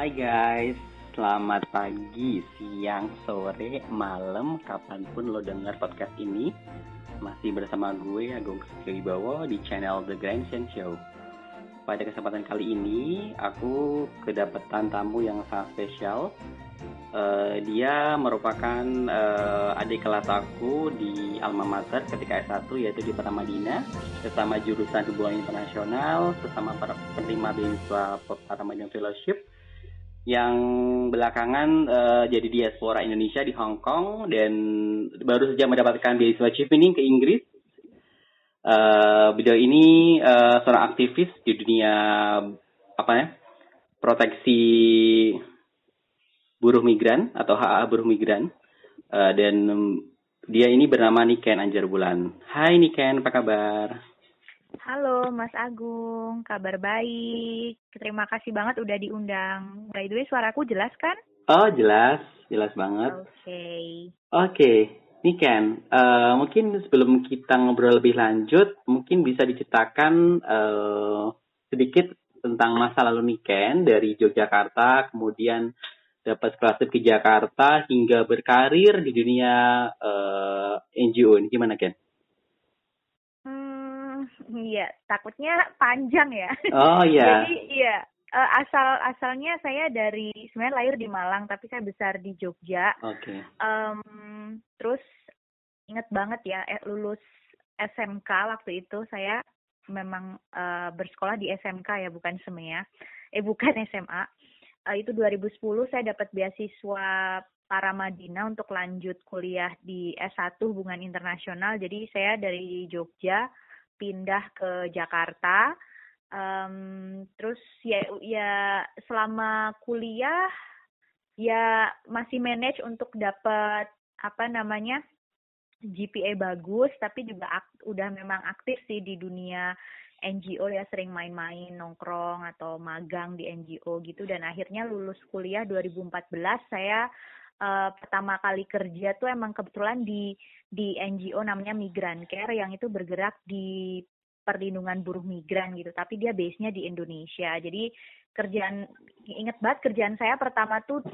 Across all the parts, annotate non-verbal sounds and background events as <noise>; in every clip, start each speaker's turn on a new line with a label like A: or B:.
A: Hai guys, selamat pagi, siang, sore, malam, kapan pun lo denger podcast ini. Masih bersama gue, Agung Wibowo di channel The Grand Shen Show. Pada kesempatan kali ini, aku kedapetan tamu yang sangat spesial. Uh, dia merupakan uh, adik kelas aku di alma mater ketika S1 yaitu di Pertama Madinah sesama jurusan hubungan internasional sesama penerima beasiswa Pertama Madinah Fellowship yang belakangan uh, jadi diaspora Indonesia di Hong Kong dan baru saja mendapatkan beasiswa chevening ke Inggris. Uh, beliau ini uh, seorang aktivis di dunia apa ya proteksi buruh migran atau HA buruh migran uh, dan dia ini bernama Niken Anjar Bulan. Hai Niken, apa kabar?
B: Halo Mas Agung, kabar baik. Terima kasih banget udah diundang. By the way, suaraku jelas kan?
A: Oh jelas, jelas banget.
B: Oke. Okay.
A: Oke, okay. Niken, uh, mungkin sebelum kita ngobrol lebih lanjut, mungkin bisa diceritakan uh, sedikit tentang masa lalu Niken dari Yogyakarta, kemudian dapat scholarship ke Jakarta hingga berkarir di dunia uh, eh, NGO ini gimana Ken?
B: Iya, takutnya panjang ya.
A: Oh iya. <laughs>
B: Jadi iya, uh, asal asalnya saya dari sebenarnya lahir di Malang tapi saya besar di Jogja.
A: Oke. Okay.
B: Um, terus inget banget ya eh, lulus SMK waktu itu saya memang uh, bersekolah di SMK ya bukan SEMEA. Eh bukan <laughs> SMA uh, itu 2010 saya dapat beasiswa para Madinah untuk lanjut kuliah di S1 Hubungan Internasional. Jadi saya dari Jogja pindah ke Jakarta. Um, terus ya ya selama kuliah ya masih manage untuk dapat apa namanya GPA bagus tapi juga ak udah memang aktif sih di dunia NGO ya sering main-main nongkrong atau magang di NGO gitu dan akhirnya lulus kuliah 2014 saya uh, pertama kali kerja tuh emang kebetulan di di NGO namanya Migran Care yang itu bergerak di perlindungan buruh migran gitu tapi dia base-nya di Indonesia jadi kerjaan inget banget kerjaan saya pertama tuh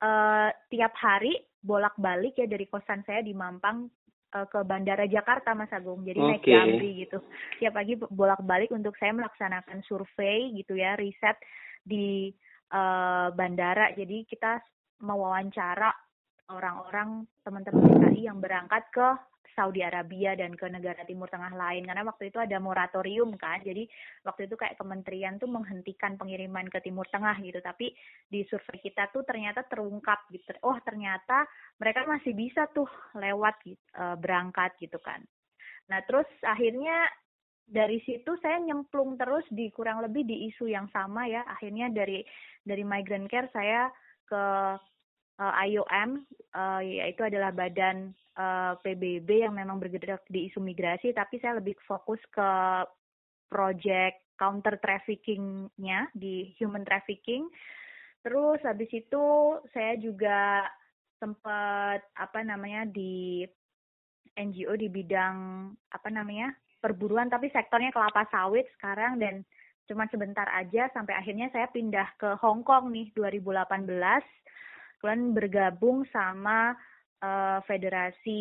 B: uh, tiap hari bolak-balik ya dari kosan saya di Mampang uh, ke Bandara Jakarta Mas Agung. Jadi okay. naik Jambi gitu. Tiap pagi bolak-balik untuk saya melaksanakan survei gitu ya, riset di uh, bandara. Jadi kita mewawancara orang-orang teman-teman DKI yang berangkat ke Saudi Arabia dan ke negara Timur Tengah lain. Karena waktu itu ada moratorium kan jadi waktu itu kayak kementerian tuh menghentikan pengiriman ke Timur Tengah gitu. Tapi di survei kita tuh ternyata terungkap gitu. Oh ternyata mereka masih bisa tuh lewat gitu, berangkat gitu kan. Nah terus akhirnya dari situ saya nyemplung terus di kurang lebih di isu yang sama ya. Akhirnya dari dari migrant care saya ke IOM uh, yaitu adalah badan uh, eh, PBB yang memang bergerak di isu migrasi, tapi saya lebih fokus ke project counter traffickingnya di human trafficking. Terus habis itu saya juga sempat apa namanya di NGO di bidang apa namanya perburuan tapi sektornya kelapa sawit sekarang dan cuma sebentar aja sampai akhirnya saya pindah ke Hong Kong nih 2018 kemudian bergabung sama uh, Federasi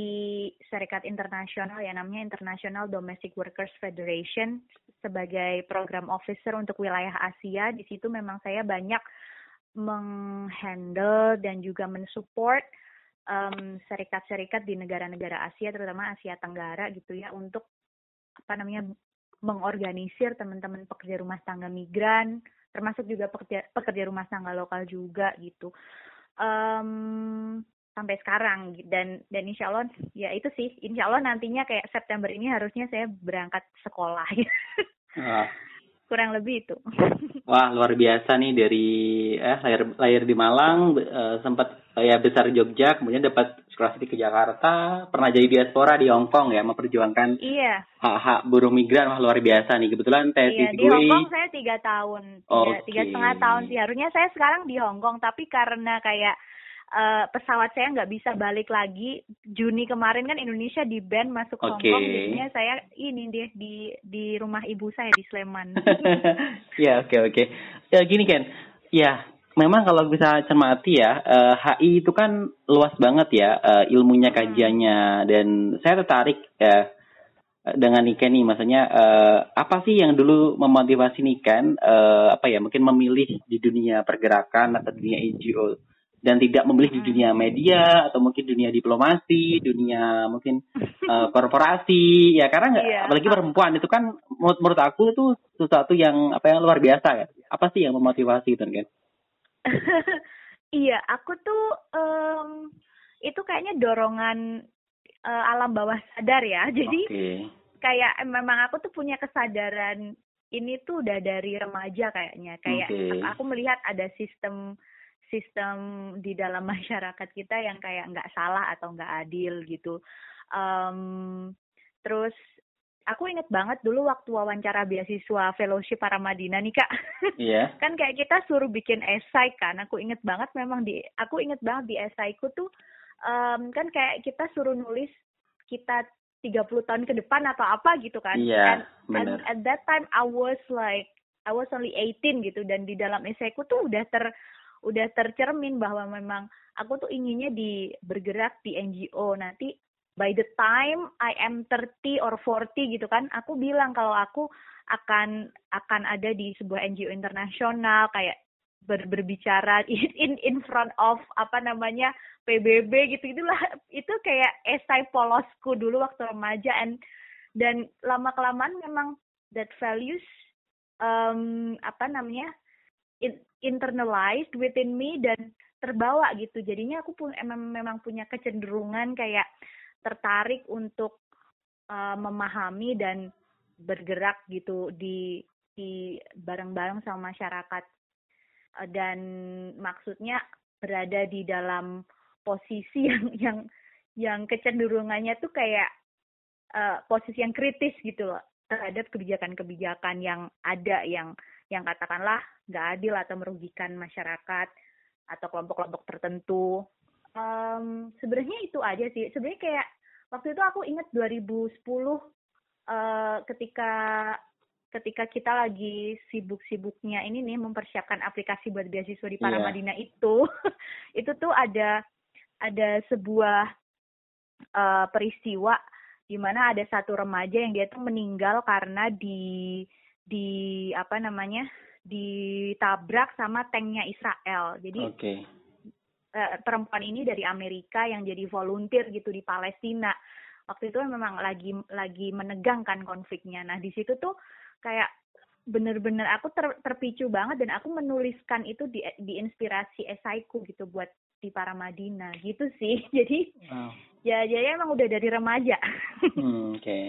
B: Serikat Internasional yang namanya International Domestic Workers Federation sebagai program officer untuk wilayah Asia. Di situ memang saya banyak menghandle dan juga mensupport um, serikat-serikat di negara-negara Asia, terutama Asia Tenggara gitu ya, untuk apa namanya mengorganisir teman-teman pekerja rumah tangga migran, termasuk juga pekerja pekerja rumah tangga lokal juga gitu. Um, sampai sekarang dan dan insya Allah ya itu sih insya Allah nantinya kayak September ini harusnya saya berangkat sekolah <laughs> ah. Kurang lebih itu. <laughs>
A: Wah luar biasa nih dari eh lahir lahir di Malang uh, sempat uh, ya besar Jogja kemudian dapat sekolah ke Jakarta pernah jadi diaspora di Hong Kong ya memperjuangkan
B: iya.
A: hak hak buruh migran. Wah luar biasa nih. Kebetulan
B: tesis
A: iya,
B: di Hong Kong saya tiga tahun. Tiga, okay. tiga setengah tahun sih. Harusnya saya sekarang di Hong Kong tapi karena kayak uh, pesawat saya nggak bisa balik lagi Juni kemarin kan Indonesia di band masuk okay. Hong Kong jadinya saya ini deh di di rumah ibu saya di Sleman. <laughs>
A: ya oke okay, oke okay. ya gini kan ya memang kalau bisa cermati ya, uh, eh, HI itu kan luas banget ya uh, ilmunya hmm. kajiannya dan saya tertarik ya dengan Niken nih, maksudnya uh, apa sih yang dulu memotivasi Niken uh, apa ya mungkin memilih di dunia pergerakan atau dunia NGO dan tidak memilih di dunia media atau mungkin dunia diplomasi, dunia mungkin uh, korporasi ya karena nggak yeah. apalagi perempuan itu kan menurut, menurut aku itu sesuatu yang apa yang luar biasa ya. Apa sih yang memotivasi itu kan? <laughs>
B: iya, aku tuh um, itu kayaknya dorongan uh, alam bawah sadar ya. <laughs> Jadi okay. kayak memang aku tuh punya kesadaran ini tuh udah dari remaja kayaknya. Kayak okay. aku melihat ada sistem sistem di dalam <laughs> masyarakat kita yang kayak nggak salah atau nggak adil gitu. Um, terus aku inget banget dulu waktu wawancara beasiswa fellowship para Madinah nih kak. <laughs> Iya. Yeah. kan kayak kita suruh bikin esai kan. Aku inget banget memang di aku inget banget di esaiku tuh um, kan kayak kita suruh nulis kita 30 tahun ke depan atau apa gitu kan.
A: Iya. Yeah,
B: and, and at that time I was like I was only 18 gitu dan di dalam esaiku tuh udah ter udah tercermin bahwa memang aku tuh inginnya di bergerak di NGO nanti by the time I am 30 or 40 gitu kan, aku bilang kalau aku akan akan ada di sebuah NGO internasional kayak ber, berbicara <laughs> in in front of apa namanya PBB gitu itulah <laughs> itu kayak esai polosku dulu waktu remaja. And dan lama kelamaan memang that values um, apa namanya internalized within me dan terbawa gitu. Jadinya aku pun emang memang punya kecenderungan kayak tertarik untuk uh, memahami dan bergerak gitu di di bareng-bareng sama masyarakat. Uh, dan maksudnya berada di dalam posisi <laughs> yang yang yang kecenderungannya tuh kayak uh, posisi yang kritis gitu loh terhadap kebijakan-kebijakan yang ada yang yang katakanlah nggak adil atau merugikan masyarakat atau kelompok-kelompok tertentu um, sebenarnya itu aja sih sebenarnya kayak waktu itu aku ingat 2010 uh, ketika ketika kita lagi sibuk-sibuknya ini nih mempersiapkan aplikasi buat beasiswa di Paramadina yeah. itu <laughs> itu tuh ada ada sebuah uh, peristiwa di mana ada satu remaja yang dia tuh meninggal karena di di apa namanya ditabrak sama tanknya Israel. Jadi okay uh, perempuan ini dari Amerika yang jadi volunteer gitu di Palestina. Waktu itu memang lagi lagi menegangkan konfliknya. Nah di situ tuh kayak bener-bener aku ter, terpicu banget dan aku menuliskan itu di di inspirasi esaiku gitu buat di para Madinah gitu sih. <laughs> Jadi wow. ya jadi emang udah dari remaja. <laughs>
A: Hmm, oke.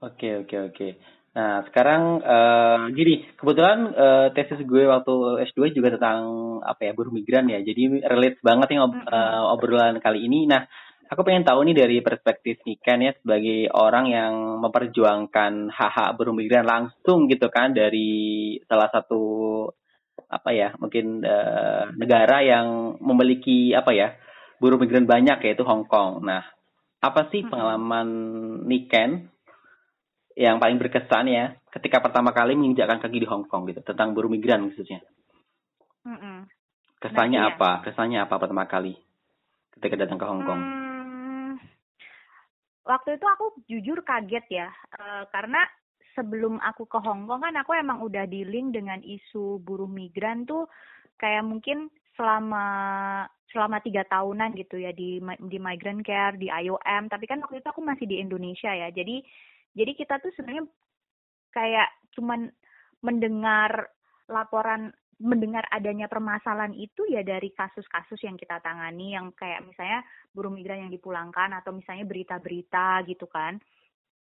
A: Oke oke oke. Nah, sekarang uh, gini, kebetulan uh, tesis gue waktu S2 juga tentang apa ya buruh migran ya. Jadi relate banget nih ob, uh, obrolan kali ini. Nah, aku pengen tahu nih dari perspektif Niken ya sebagai orang yang memperjuangkan hak-hak buruh migran langsung gitu kan dari salah satu apa ya mungkin uh, negara yang memiliki apa ya buruh migran banyak yaitu Hong Kong. Nah, apa sih pengalaman Niken yang paling berkesan ya ketika pertama kali menginjakkan kaki di Hong Kong gitu tentang buruh migran khususnya. Mm -mm. Kesannya nah, apa? Kesannya apa pertama kali ketika datang ke Hong Kong? Hmm,
B: waktu itu aku jujur kaget ya uh, karena sebelum aku ke Hong Kong kan aku emang udah dealing dengan isu buruh migran tuh kayak mungkin selama selama tiga tahunan gitu ya di di migrant care di IOM tapi kan waktu itu aku masih di Indonesia ya jadi jadi kita tuh sebenarnya kayak cuman mendengar laporan mendengar adanya permasalahan itu ya dari kasus-kasus yang kita tangani yang kayak misalnya buruh migran yang dipulangkan atau misalnya berita-berita gitu kan.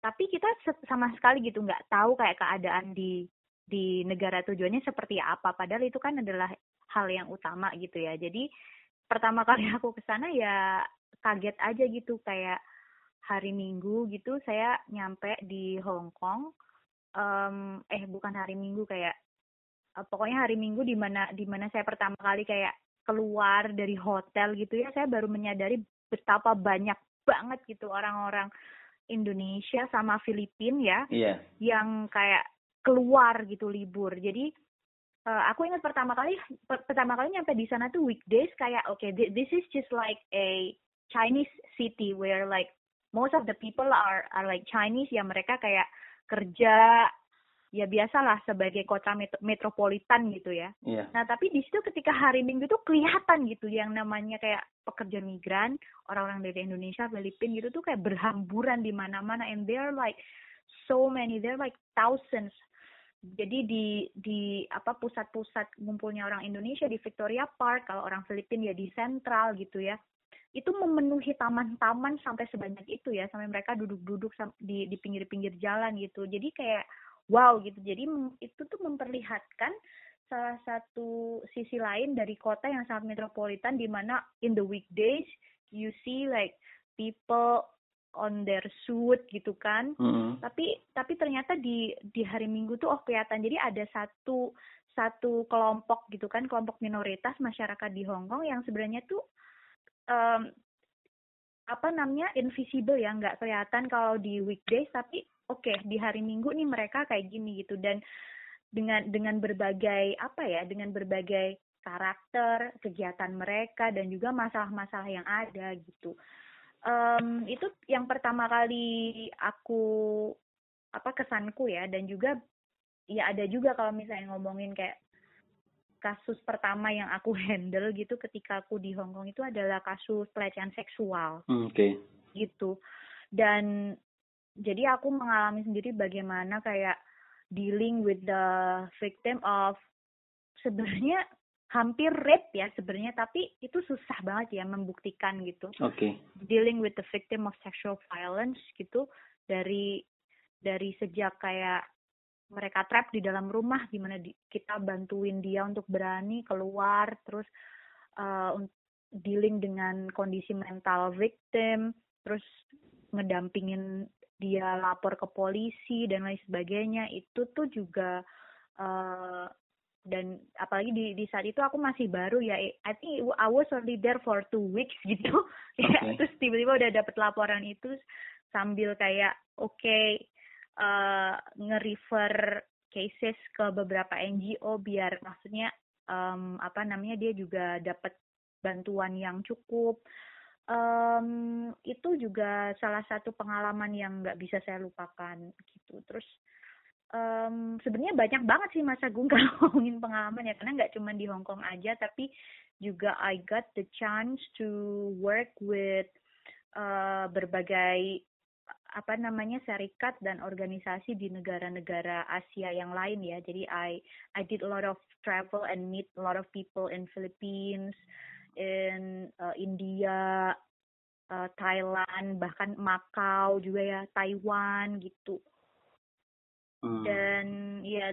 B: Tapi kita sama sekali gitu nggak tahu kayak keadaan di di negara tujuannya seperti apa. Padahal itu kan adalah hal yang utama gitu ya. Jadi pertama kali <laughs> aku ke sana ya kaget aja gitu kayak hari Minggu gitu saya nyampe di Hong Kong um, eh bukan hari Minggu kayak uh, pokoknya hari Minggu di mana di mana saya pertama kali kayak keluar dari hotel gitu ya saya baru menyadari betapa banyak banget gitu orang-orang Indonesia sama Filipina ya yeah. yang kayak keluar gitu libur jadi uh, aku ingat pertama kali per pertama kali nyampe di sana tuh weekdays kayak oke okay, this is just like a Chinese city where like most of the people are are like Chinese ya mereka kayak kerja ya biasalah sebagai kota met metropolitan gitu ya.
A: Yeah.
B: Nah tapi di situ ketika hari Minggu tuh kelihatan gitu yang namanya kayak pekerja migran, orang-orang dari Indonesia, Filipina gitu tuh kayak berhamburan di mana-mana and they're like so many, they're like thousands. Jadi di di apa pusat-pusat ngumpulnya orang Indonesia di Victoria Park, kalau orang Filipina ya di Central gitu ya. Itu memenuhi taman-taman sampai sebanyak itu ya, sampai mereka duduk-duduk di di pinggir-pinggir jalan gitu. Jadi kayak wow gitu jadi itu tuh memperlihatkan salah satu sisi lain dari kota yang sangat metropolitan di mana in the weekdays you see like people on their suit gitu kan
A: mm-hmm.
B: tapi tapi ternyata di di hari minggu tuh oh kelihatan jadi ada satu satu kelompok gitu kan kelompok minoritas masyarakat di Hong Kong yang sebenarnya tuh um, apa namanya invisible ya nggak kelihatan kalau di weekdays tapi oke okay, di hari Minggu nih mereka kayak gini gitu. Dan dengan dengan berbagai apa ya dengan berbagai karakter kegiatan mereka dan juga masalah-masalah yang ada gitu. Um, itu yang pertama kali aku apa kesanku ya. Dan juga ya ada juga kalau misalnya ngomongin kayak kasus pertama yang aku <laughs> handle gitu ketika aku di Hong Kong itu adalah kasus pelecehan seksual.
A: Hmm, oke. Okay.
B: Gitu. Dan jadi aku mengalami sendiri bagaimana kayak dealing with the victim of sebenarnya hampir rape ya sebenarnya tapi itu susah banget ya membuktikan gitu.
A: Oke. Okay.
B: Dealing with the victim of sexual violence gitu dari dari sejak kayak mereka trap di dalam rumah gimana di, kita bantuin dia untuk berani keluar terus uh, dealing dengan kondisi mental victim terus ngedampingin dia lapor ke polisi dan lain sebagainya itu tuh juga uh, dan apalagi di di saat itu aku masih baru ya I think I was only there for two weeks <laughs> gitu okay. ya terus tiba-tiba udah dapet laporan itu sambil kayak oke okay, uh, nge-refer cases ke beberapa NGO biar maksudnya um, apa namanya dia juga dapat bantuan yang cukup. Um, itu juga salah satu pengalaman yang nggak bisa saya lupakan gitu. Terus um, sebenarnya banyak banget sih masa gue <laughs> kalau ngomongin pengalaman ya. Karena nggak cuma di Hong Kong aja tapi juga I got the chance to work with uh, berbagai apa namanya serikat dan organisasi di negara-negara Asia yang lain ya. Jadi I I did a lot of travel and meet a lot of people in Philippines, in uh, India, uh, Thailand, bahkan Macau juga ya, Taiwan gitu. Hmm. Dan ya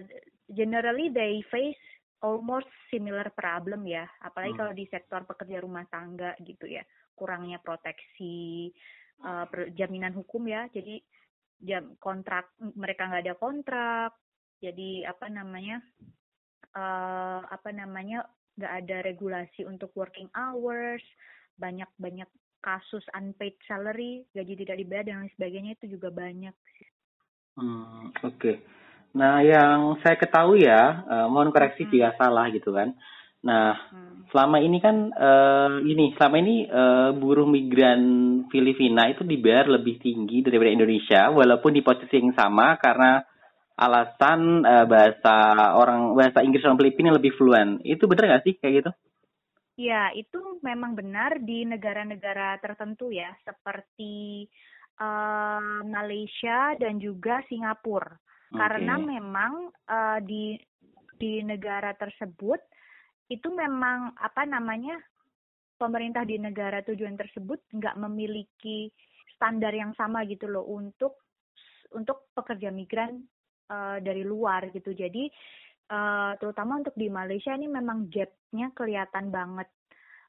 B: generally they face almost similar problem ya, apalagi hmm. kalau di sektor pekerja rumah tangga gitu ya, kurangnya proteksi, uh, jaminan hukum ya, jadi jam kontrak mereka nggak ada kontrak, jadi apa namanya uh, apa namanya nggak ada regulasi untuk working hours, banyak banyak kasus unpaid salary, gaji tidak dibayar dan lain sebagainya itu juga banyak.
A: Hmm, Oke. Okay. Nah, yang saya ketahui ya, uh, mohon koreksi hmm. jika salah gitu kan. Nah, hmm. selama ini kan uh, ini selama ini uh, buruh migran Filipina itu dibayar lebih tinggi daripada Indonesia, walaupun di posisi yang sama karena alasan uh, bahasa orang bahasa Inggris orang Filipina lebih fluent. Itu benar nggak sih kayak gitu?
B: Ya, itu memang benar di negara-negara tertentu ya, seperti uh, Malaysia dan juga Singapura. Okay. Karena memang uh, di di negara tersebut itu memang apa namanya pemerintah di negara tujuan tersebut nggak memiliki standar yang sama gitu loh untuk untuk pekerja migran uh, dari luar gitu. Jadi uh, terutama untuk di Malaysia ini memang gapnya kelihatan banget.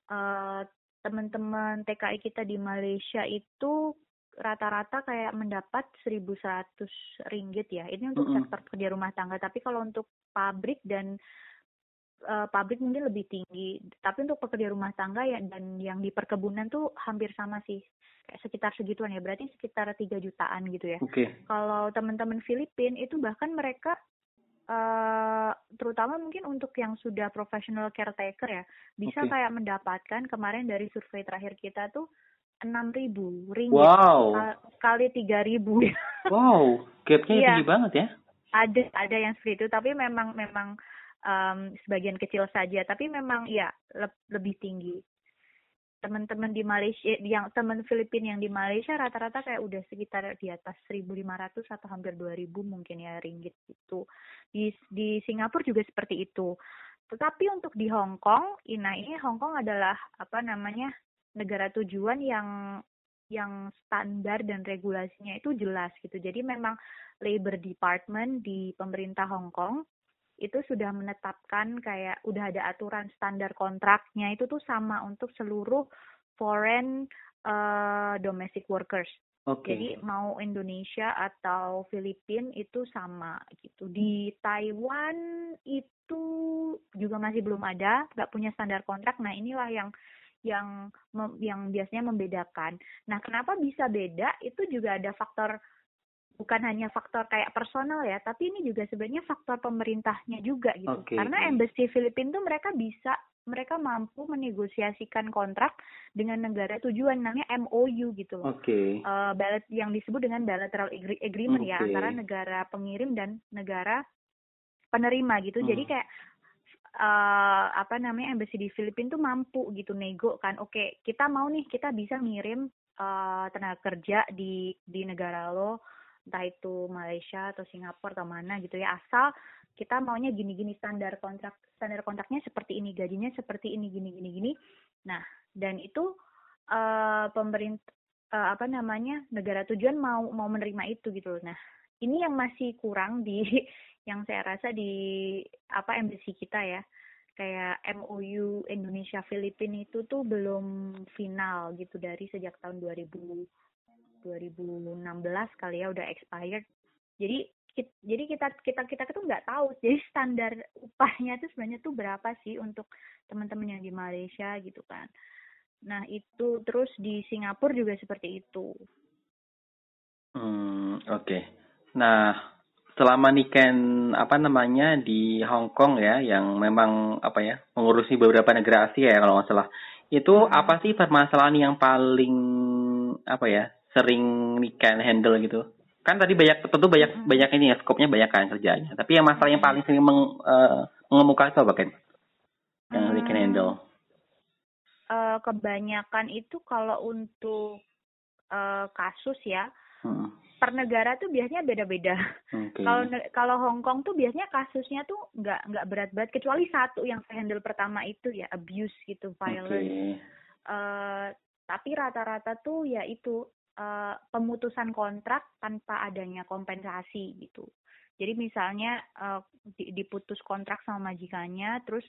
B: Uh, teman-teman TKI kita di Malaysia itu rata-rata kayak mendapat 1.100 ringgit ya. Ini untuk mm -hmm. sektor kerja rumah tangga. Tapi kalau untuk pabrik dan uh, pabrik mungkin lebih tinggi. Tapi untuk pekerja rumah tangga ya dan yang di perkebunan tuh hampir sama sih. Kayak sekitar segituan ya. Berarti sekitar 3 jutaan gitu ya.
A: Okay.
B: Kalau teman-teman Filipin itu bahkan mereka uh, terutama mungkin untuk yang sudah professional caretaker ya bisa okay. kayak mendapatkan kemarin dari survei terakhir kita tuh enam ribu ringgit
A: wow.
B: kali tiga ribu
A: wow gapnya yeah. tinggi banget ya
B: ada ada yang seperti itu tapi memang memang um, sebagian kecil saja. Tapi memang ya le lebih tinggi. Teman-teman di Malaysia yang teman Filipina yang di Malaysia rata-rata kayak udah sekitar di atas 1.500 atau hampir 2.000 mungkin ya ringgit itu di di Singapura juga seperti itu. Tetapi untuk di Hong Kong Ina ini Hong Kong adalah apa namanya negara tujuan yang yang standar dan regulasinya itu jelas gitu. Jadi memang Labor Department di pemerintah Hong Kong itu sudah menetapkan kayak udah ada aturan standar kontraknya itu tuh sama untuk seluruh foreign uh, domestic workers. Okay. Jadi mau Indonesia atau Filipina itu sama gitu. Di Taiwan itu juga masih belum ada, nggak punya standar kontrak. Nah inilah yang yang yang biasanya membedakan. Nah kenapa bisa beda? Itu juga ada faktor bukan hanya faktor kayak personal ya, tapi ini juga sebenarnya faktor pemerintahnya juga gitu. Okay. Karena embassy Filipina tuh mereka bisa mereka mampu menegosiasikan kontrak dengan negara tujuan namanya MOU gitu loh.
A: Oke. Okay.
B: Uh, yang disebut dengan bilateral agreement okay. ya antara negara pengirim dan negara penerima gitu. Hmm. Jadi kayak uh, apa namanya embassy di Filipina tuh mampu gitu nego kan. Oke, okay, kita mau nih kita bisa ngirim uh, tenaga kerja di di negara lo entah itu Malaysia atau Singapura atau mana gitu ya asal kita maunya gini-gini standar kontrak standar kontraknya seperti ini gajinya seperti ini gini gini nah dan itu uh, pemerintah uh, apa namanya negara tujuan mau mau menerima itu gitu nah ini yang masih kurang di <laughs> yang saya rasa di apa embassy kita ya. Kayak MOU Indonesia Filipina itu tuh belum final gitu dari sejak tahun 2000 2016 kali ya udah expired. Jadi jadi kita kita kita itu nggak tahu jadi standar upahnya itu sebenarnya tuh berapa sih untuk teman-teman yang di Malaysia gitu kan nah itu terus di Singapura juga seperti itu
A: hmm oke okay. nah selama niken apa namanya di Hong Kong ya yang memang apa ya mengurusi beberapa negara Asia ya kalau nggak salah itu hmm. apa sih permasalahan yang paling apa ya sering can handle gitu kan tadi banyak tentu banyak hmm. banyak ini ya skopnya banyak kan kerjanya tapi yang masalah yang paling sering meng, uh, mengemuka itu apa kan yang hmm. can handle
B: uh, kebanyakan itu kalau untuk uh, kasus ya hmm. per negara tuh biasanya beda-beda kalau okay. kalau Hong Kong tuh biasanya kasusnya tuh nggak nggak berat-berat kecuali satu yang saya handle pertama itu ya abuse gitu violence okay. uh, tapi rata-rata tuh ya itu uh, pemutusan kontrak tanpa adanya kompensasi gitu. Jadi misalnya uh, diputus kontrak sama majikannya, terus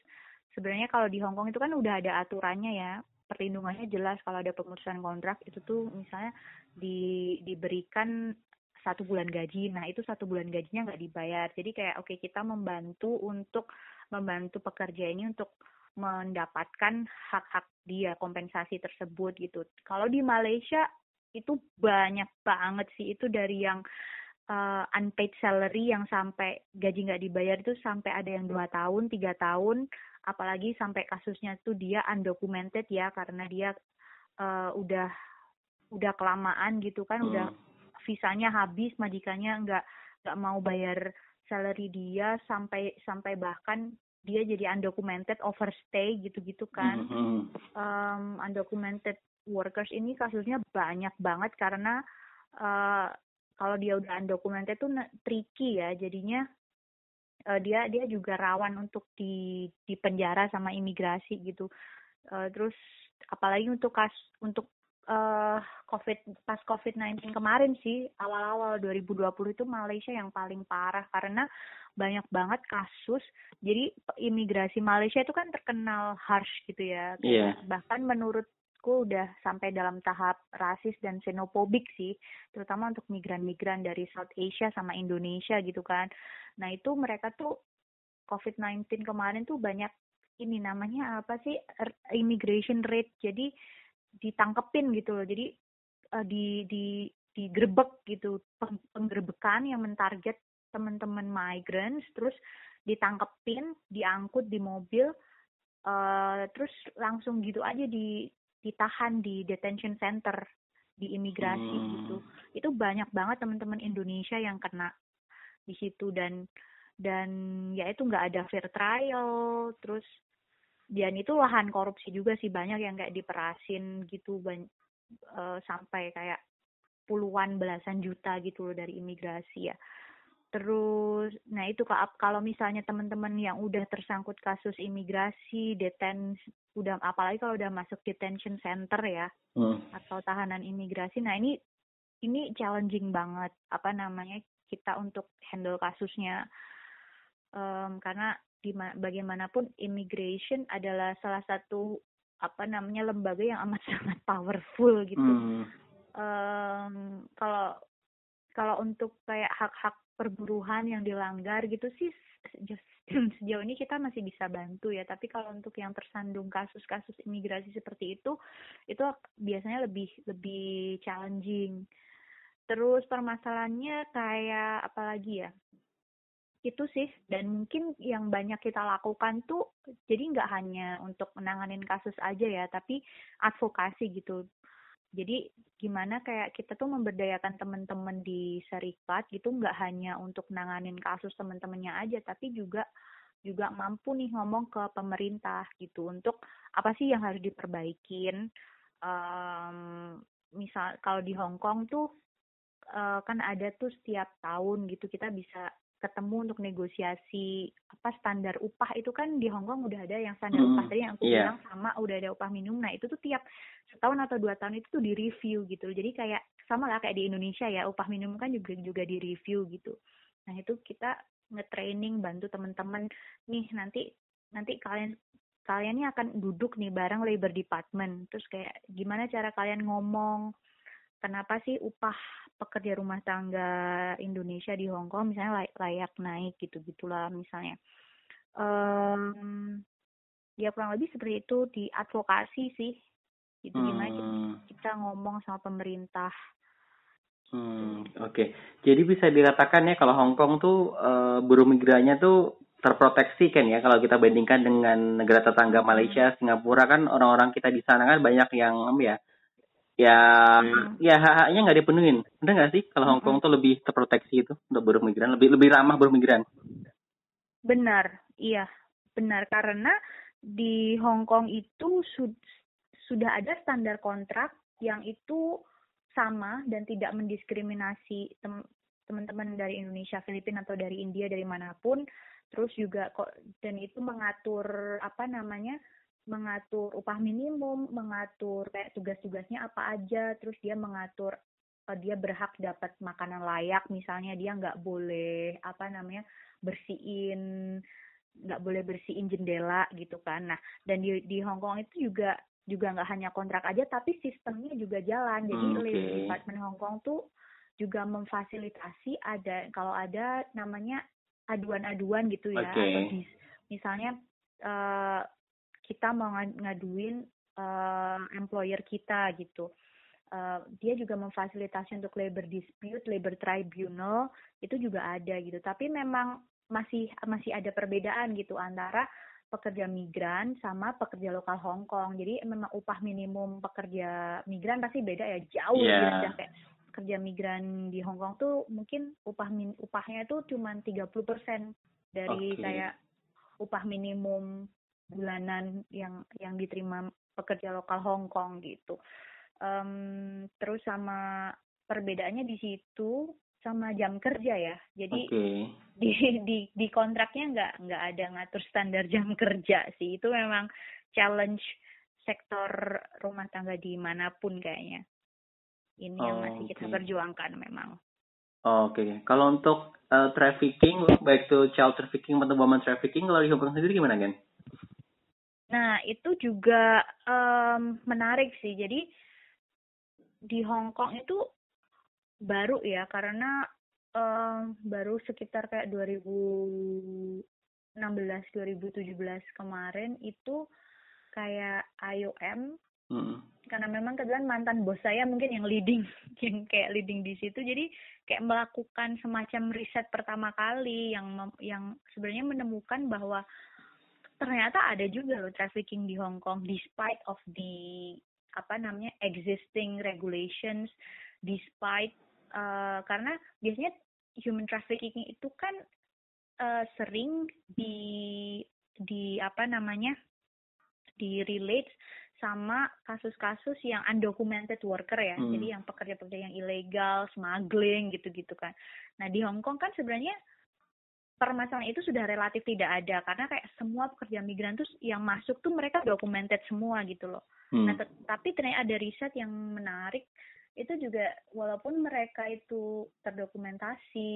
B: sebenarnya kalau di Hong Kong itu kan udah ada aturannya ya, perlindungannya jelas kalau ada pemutusan kontrak itu tuh misalnya di diberikan satu bulan gaji, nah itu satu bulan gajinya nggak dibayar. Jadi kayak oke okay, kita membantu untuk membantu pekerja ini untuk mendapatkan hak-hak dia kompensasi tersebut gitu. Kalau di Malaysia itu banyak banget sih. Itu dari yang uh, unpaid salary yang sampai gaji nggak dibayar itu sampai ada yang dua tahun tiga tahun. Apalagi sampai kasusnya tuh dia undocumented ya karena dia uh, udah udah kelamaan gitu kan. Hmm. udah visanya habis majikannya nggak nggak mau bayar salary dia sampai sampai bahkan dia jadi undocumented overstay gitu-gitu kan. Mm -hmm. um, undocumented workers ini kasusnya banyak banget karena uh, kalau dia udah undocumented tuh tricky ya jadinya. Uh, dia dia juga rawan untuk di di penjara sama imigrasi gitu. Uh, terus apalagi untuk kas untuk uh, covid pas covid 19 kemarin sih awal-awal 2020 itu Malaysia yang paling parah karena banyak banget kasus jadi imigrasi Malaysia itu kan terkenal harsh gitu ya
A: yeah.
B: bahkan menurut menurutku udah sampai dalam tahap rasis dan xenophobic sih, terutama untuk migran-migran dari South Asia sama Indonesia gitu kan. Nah itu mereka tuh COVID-19 kemarin tuh banyak ini namanya apa sih immigration rate, jadi ditangkepin gitu loh, jadi uh, di di digerebek gitu. Penggerbekan yang mentarget teman-teman migrants terus ditangkepin diangkut di mobil uh, terus langsung gitu aja di ditahan di detention center di imigrasi hmm. gitu itu banyak banget teman-teman Indonesia yang kena di situ. Dan dan ya itu nggak ada fair trial terus dan itu lahan korupsi juga sih banyak yang kayak diperasin gitu banyak, uh, sampai kayak puluhan belasan juta gitu loh dari imigrasi ya terus nah itu kalau misalnya teman-teman yang udah tersangkut kasus imigrasi deten udah apalagi kalau udah masuk detention center ya hmm. atau tahanan imigrasi nah ini ini challenging banget apa namanya kita untuk handle kasusnya um, karena bagaimanapun immigration adalah salah satu apa namanya lembaga yang amat <laughs> sangat powerful gitu. Hmm. um, kalau kalau untuk kayak hak-hak perburuhan yang dilanggar gitu sih <clears throat> sejauh ini kita masih bisa bantu ya. Tapi kalau untuk yang tersandung kasus-kasus imigrasi seperti itu itu biasanya lebih lebih challenging. Terus permasalahannya kayak apalagi ya itu sih. Dan mungkin yang banyak kita lakukan tuh jadi nggak hanya untuk menanganin kasus aja ya tapi advokasi gitu. Jadi gimana kayak kita tuh memberdayakan teman-teman di serikat gitu nggak hanya untuk nanganin kasus teman-temannya aja tapi juga juga mampu nih ngomong ke pemerintah gitu untuk apa sih yang harus diperbaikin. Um, misal kalau di Hong Kong tuh uh, kan ada tuh setiap tahun gitu kita bisa ketemu untuk negosiasi apa standar upah itu kan di Hong Kong udah ada yang standar hmm, upah tadi yang aku yeah. bilang sama udah ada upah minimum. Nah itu tuh tiap setahun atau dua tahun itu tuh di review gitu jadi kayak sama lah kayak di Indonesia ya upah minimum kan juga juga di review gitu. Nah itu kita nge-training bantu teman-teman. Nih nanti nanti kalian kalian ini akan duduk nih bareng labor department. Terus kayak gimana cara kalian ngomong kenapa sih upah pekerja rumah tangga Indonesia di Hong Kong misalnya layak naik gitu gitulah misalnya um, ya kurang lebih seperti itu di advokasi sih itu gimana hmm. kita, ngomong sama pemerintah
A: Hmm, oke. Okay. Jadi bisa dikatakan ya kalau Hong Kong tuh uh, buruh migrannya tuh terproteksi kan ya kalau kita bandingkan dengan negara tetangga Malaysia, Singapura kan orang-orang kita di sana kan banyak yang ya ya hmm. ya hak-haknya nggak dipenuhin benar nggak sih kalau Hong Kong hmm. tuh lebih terproteksi itu untuk buruh migran lebih lebih ramah buruh migran
B: benar iya benar karena di Hong Kong itu sud sudah ada standar kontrak yang itu sama dan tidak mendiskriminasi teman-teman dari Indonesia, Filipina atau dari India dari mana pun. Terus juga kok dan itu mengatur apa namanya mengatur upah minimum, mengatur kayak tugas-tugasnya apa aja, terus dia mengatur uh, dia berhak dapat makanan layak, misalnya dia nggak boleh apa namanya bersihin nggak boleh bersihin jendela gitu kan. Nah dan di di Hong Kong itu juga juga nggak hanya kontrak aja, tapi sistemnya juga jalan. Jadi okay. Labor Department Hong Kong tuh juga memfasilitasi ada kalau ada namanya aduan-aduan gitu ya, okay. atau misalnya uh, kita mau ngaduin uh, employer kita gitu. Uh, dia juga memfasilitasi untuk labor dispute, labor tribunal itu juga ada gitu. Tapi memang masih masih ada perbedaan gitu antara pekerja migran sama pekerja lokal Hong Kong. Jadi memang upah minimum pekerja migran pasti beda ya jauh yeah. lebih rendah kayak pekerja migran di Hong Kong tuh mungkin upah min, upahnya tuh cuma 30% dari okay. kayak upah minimum bulanan yang yang diterima pekerja lokal Hong Kong gitu. Um, terus sama perbedaannya di situ sama jam kerja ya. Jadi okay. di di di kontraknya nggak nggak ada ngatur standar jam <laughs> kerja sih. Itu memang challenge sektor rumah tangga di mana pun kayaknya. Ini oh, yang masih okay. kita perjuangkan memang.
A: Oke, okay. kalau untuk uh, trafficking, baik itu child trafficking atau woman trafficking, kalau di Hong Kong sendiri gimana, Gen?
B: Nah, itu juga um, menarik sih. Jadi di Hong Kong itu baru ya karena um, baru sekitar kayak 2016 2017 kemarin itu kayak IOM
A: Hmm.
B: karena memang kebetulan mantan bos saya mungkin yang leading <laughs> yang kayak leading di situ jadi kayak melakukan semacam riset pertama kali yang mem- yang sebenarnya menemukan bahwa ternyata ada juga loh trafficking di Hong Kong despite of the apa namanya existing regulations despite uh, karena biasanya human trafficking itu kan uh, sering di di apa namanya di relate sama kasus-kasus yang undocumented worker ya.
A: Hmm.
B: Jadi yang pekerja-pekerja yang ilegal, smuggling gitu-gitu kan. Nah, di Hong Kong kan sebenarnya permasalahan itu sudah relatif tidak ada karena kayak semua pekerja migran tuh yang masuk tuh mereka documented semua gitu loh.
A: Hmm.
B: Nah, tapi ternyata ada riset yang menarik itu juga walaupun mereka itu terdokumentasi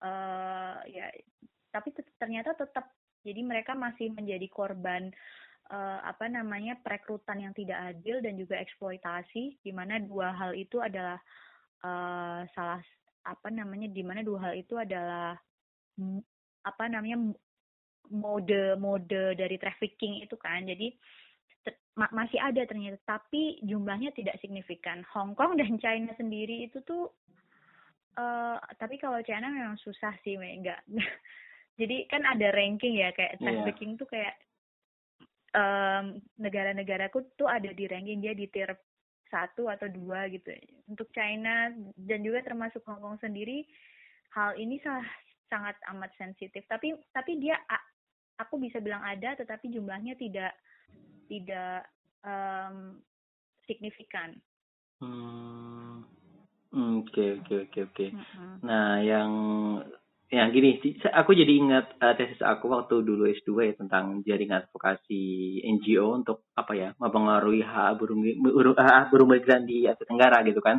B: eh ya tapi ternyata tetap jadi mereka masih menjadi korban eh, apa namanya perekrutan yang tidak adil dan juga eksploitasi di mana dua hal itu adalah eh, salah apa namanya di mana dua hal itu adalah apa namanya mode-mode dari trafficking itu kan. Jadi ma- masih ada ternyata tapi jumlahnya tidak signifikan. Hong Kong dan China sendiri itu tuh eh tapi kalau China memang susah sih enggak <laughs> jadi kan ada ranking ya kayak
A: Iya.
B: trafficking tuh kayak em, negara-negaraku tuh ada di ranking dia di tier satu atau dua gitu. Untuk China dan juga termasuk Hong Kong sendiri hal ini sa- sangat amat sensitif tapi tapi dia aku bisa bilang ada tetapi jumlahnya tidak tidak em, signifikan
A: Hmm. Hmm, Oke oke oke oke. Nah yang yang gini, aku jadi ingat eh, tesis aku waktu dulu S2 ya tentang jaringan advokasi NGO untuk apa ya mempengaruhi hak hak buruh migran di Asia Tenggara gitu kan.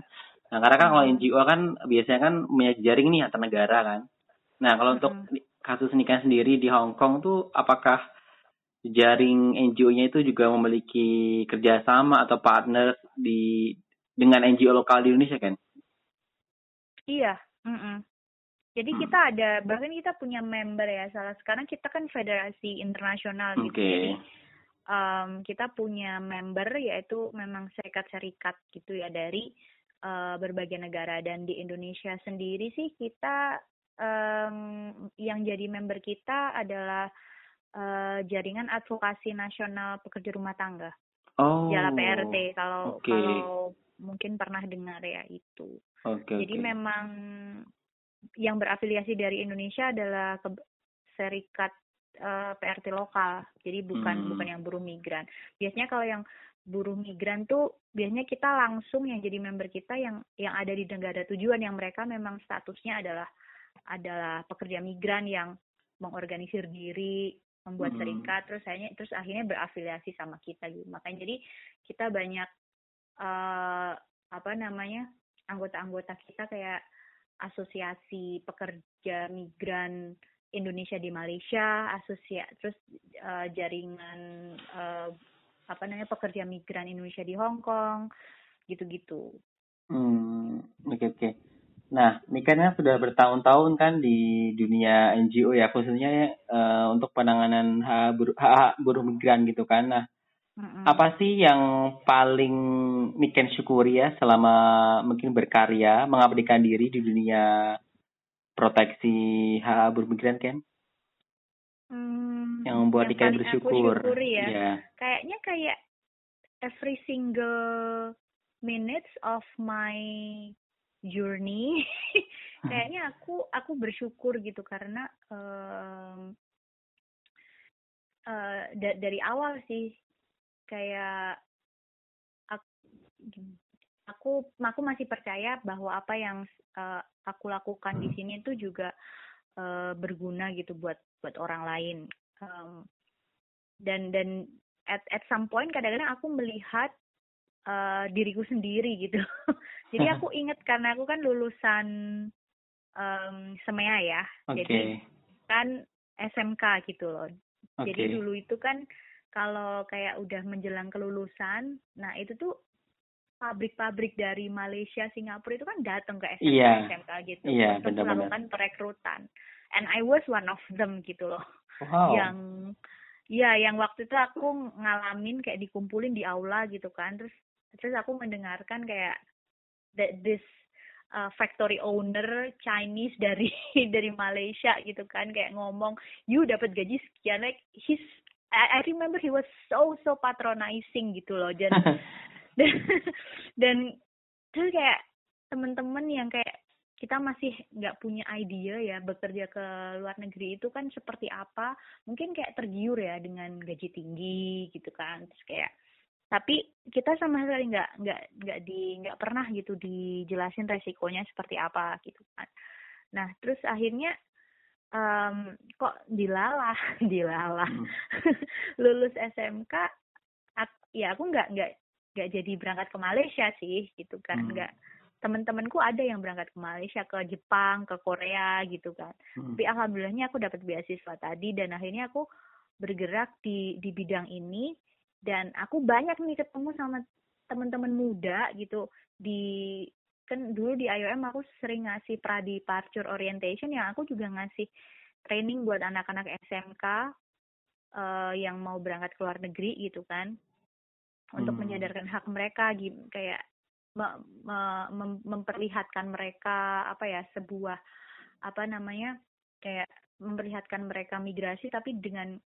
A: Nah karena kan kalau. NGO kan biasanya kan punya jaring nih antar negara kan. Nah kalau untuk kasus nikahan sendiri di Hong Kong tuh apakah jaring NGO-nya itu juga memiliki kerjasama atau partner di dengan NGO lokal di Indonesia kan?
B: Iya, mm-mm. Jadi
A: Hmm.
B: kita ada bahkan kita punya member ya salah sekarang kita kan federasi internasional gitu.
A: Oke.
B: Jadi em, kita punya member yaitu memang serikat-serikat gitu ya dari eh, berbagai negara dan di Indonesia sendiri sih kita em, yang jadi member kita adalah eh, jaringan advokasi nasional pekerja rumah tangga.
A: Oh.
B: Jala PRT kalau
A: oke.
B: kalau mungkin pernah dengar ya itu.
A: Oke,
B: Jadi
A: oke.
B: memang yang berafiliasi dari Indonesia adalah ke- serikat eh, PRT lokal. Jadi bukan
A: Hmm.
B: bukan yang buruh migran. Biasanya kalau yang buruh migran tuh biasanya kita langsung yang jadi member kita yang yang ada di negara tujuan yang mereka memang statusnya adalah adalah pekerja migran yang mengorganisir diri, membuat
A: Hmm.
B: serikat terus akhirnya terus akhirnya berafiliasi sama kita gitu. Makanya jadi kita banyak eh apa namanya? anggota-anggota kita kayak asosiasi pekerja migran Indonesia di Malaysia, asosia terus eh, jaringan eh, apa namanya pekerja migran Indonesia di Hong Kong, gitu-gitu.
A: Hmm, oke oke. Nah, ini kan ya sudah bertahun-tahun kan di dunia NGO ya, khususnya eh, untuk penanganan hak buruh, hak buruh migran gitu kan. Nah,
B: Mm-mm.
A: apa sih yang paling Niken syukuri ya selama mungkin berkarya, mengabdikan diri di dunia proteksi hak buruh migran kan?
B: Hmm,
A: Yang membuat Niken
B: aku
A: bersyukur.
B: syukuri ya.
A: Iya.
B: Kayaknya kayak every single minutes of my journey. <laughs> Kayaknya aku aku bersyukur gitu karena em, eh, da- dari awal sih kayak aku, aku aku masih percaya bahwa apa yang eh, aku lakukan di sini itu juga eh, berguna gitu buat buat orang lain. Em, dan dan at at some point kadang-kadang aku melihat eh, diriku sendiri gitu <laughs> jadi aku inget karena aku kan lulusan em, semea ya
A: Oke.
B: jadi kan SMK gitu loh
A: Oke.
B: jadi dulu itu kan kalau kayak udah menjelang kelulusan, nah itu tuh pabrik-pabrik dari Malaysia, Singapura itu kan datang ke SMK,
A: Iya.
B: SMK gitu
A: Iya,
B: untuk
A: benar-benar.
B: melakukan perekrutan. And I was one of them gitu loh,
A: Wow.
B: yang Iya, yang waktu itu aku ngalamin kayak dikumpulin di aula gitu kan, terus terus aku mendengarkan kayak that this uh, factory owner Chinese dari <laughs> dari Malaysia gitu kan kayak ngomong you dapat gaji sekian like he's I, I remember he was so so patronizing gitu loh. Dan <laughs> dan, dan terus kayak temen-temen yang kayak kita masih nggak punya ide ya bekerja ke luar negeri itu kan seperti apa mungkin kayak tergiur ya dengan gaji tinggi gitu kan. Terus kayak tapi kita sama sekali nggak nggak nggak di nggak pernah gitu dijelasin resikonya seperti apa gitu kan nah terus akhirnya um, kok dilalah <laughs> dilalah hmm. <laughs> lulus SMK aku, ya aku nggak nggak nggak jadi berangkat ke Malaysia sih gitu kan hmm. nggak teman-temanku ada yang berangkat ke Malaysia, ke Jepang, ke Korea gitu kan. Hmm. Tapi alhamdulillahnya aku dapat beasiswa tadi dan akhirnya aku bergerak di di bidang ini dan aku banyak nih ketemu sama teman-teman muda gitu di kan dulu di IOM aku sering ngasih pra departure orientation yang aku juga ngasih training buat anak-anak SMK uh, eh, yang mau berangkat ke luar negeri gitu kan untuk hmm. menyadarkan hak mereka kayak me, me, mem, memperlihatkan mereka apa ya sebuah apa namanya kayak memperlihatkan mereka migrasi tapi dengan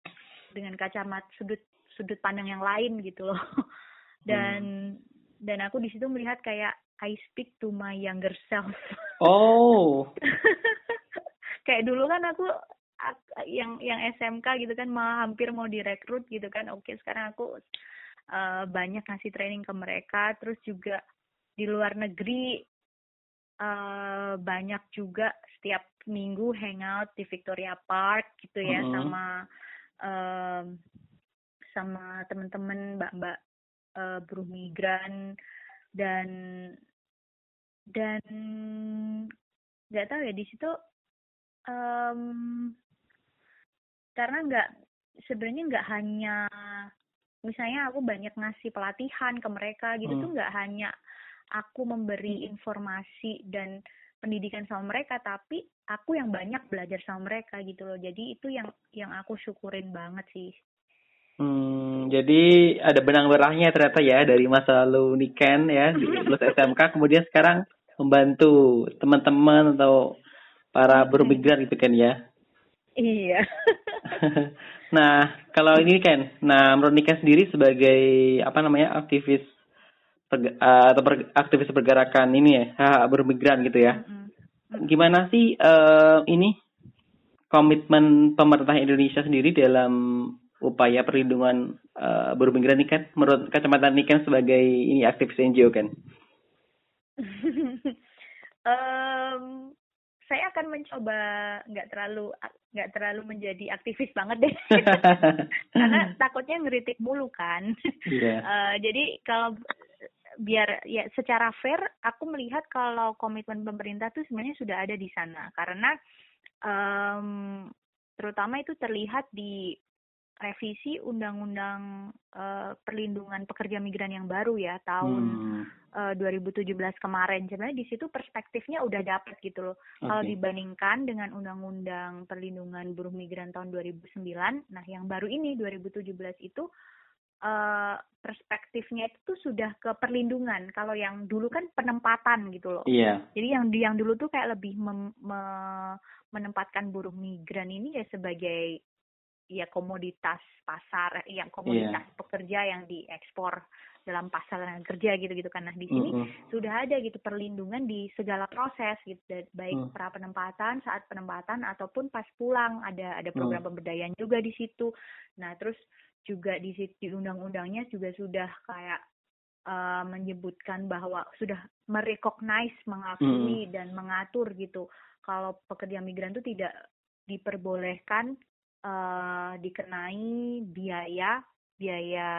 B: dengan kacamata sudut sudut pandang yang lain gitu loh. <laughs> Dan hmm. dan aku di situ melihat kayak I speak to my younger self. <laughs>
A: Oh. <laughs>
B: Kayak dulu kan aku yang yang SMK gitu kan mau hampir mau direkrut gitu kan. Oke sekarang aku uh, banyak ngasih training ke mereka. Terus juga di luar negeri uh, banyak juga setiap minggu hangout di Victoria Park gitu ya uh-huh. sama uh, sama teman-teman mbak-mbak uh, buruh migran dan dan nggak tahu ya di situ um, karena nggak sebenarnya nggak hanya misalnya aku banyak ngasih pelatihan ke mereka gitu hmm. tuh nggak hanya aku memberi informasi dan pendidikan sama mereka tapi aku yang banyak belajar sama mereka gitu loh. Jadi itu yang yang aku syukurin banget sih
A: Hmm, jadi ada benang merahnya ternyata ya dari masa lalu Niken ya di lulus SMK kemudian sekarang membantu teman-teman atau para buruh migran gitu kan ya.
B: Iya. <laughs>
A: nah, kalau ini kan, nah menurut Niken sendiri sebagai apa namanya aktivis uh, atau per, aktivis pergerakan ini ya hak bermigran gitu ya. Mm-hmm. Gimana sih uh, ini komitmen pemerintah Indonesia sendiri dalam upaya perlindungan uh, buruh migran ini kan menurut kacamata ini kan sebagai ini aktivis NGO kan?
B: um, <laughs> saya akan mencoba nggak terlalu nggak terlalu menjadi aktivis banget deh <laughs> karena takutnya ngeritik mulu kan yeah. Iya. uh, <laughs> jadi kalau biar ya secara fair aku melihat kalau komitmen pemerintah tuh sebenarnya sudah ada di sana karena um, terutama itu terlihat di revisi undang-undang uh, perlindungan pekerja migran yang baru ya tahun hmm. uh, 2017 kemarin sebenarnya di situ perspektifnya udah dapet gitu loh okay. kalau dibandingkan dengan undang-undang perlindungan buruh migran tahun 2009 nah yang baru ini 2017 itu uh, perspektifnya itu sudah ke perlindungan. Kalau yang dulu kan penempatan gitu loh.
A: Iya.
B: Jadi yang yang dulu tuh kayak lebih mem, me, menempatkan buruh migran ini ya sebagai ya komoditas pasar, yang komoditas yeah. pekerja yang diekspor dalam pasar kerja gitu-gitu kan. Nah di sini mm -hmm. sudah ada gitu perlindungan di segala proses gitu, baik mm. pra penempatan, saat penempatan ataupun pas pulang ada ada program mm. pemberdayaan juga di situ. Nah terus juga di di undang-undangnya juga sudah kayak uh, menyebutkan bahwa sudah merecognize, mengakui hmm. dan mengatur gitu kalau pekerja migran itu tidak diperbolehkan uh, dikenai biaya biaya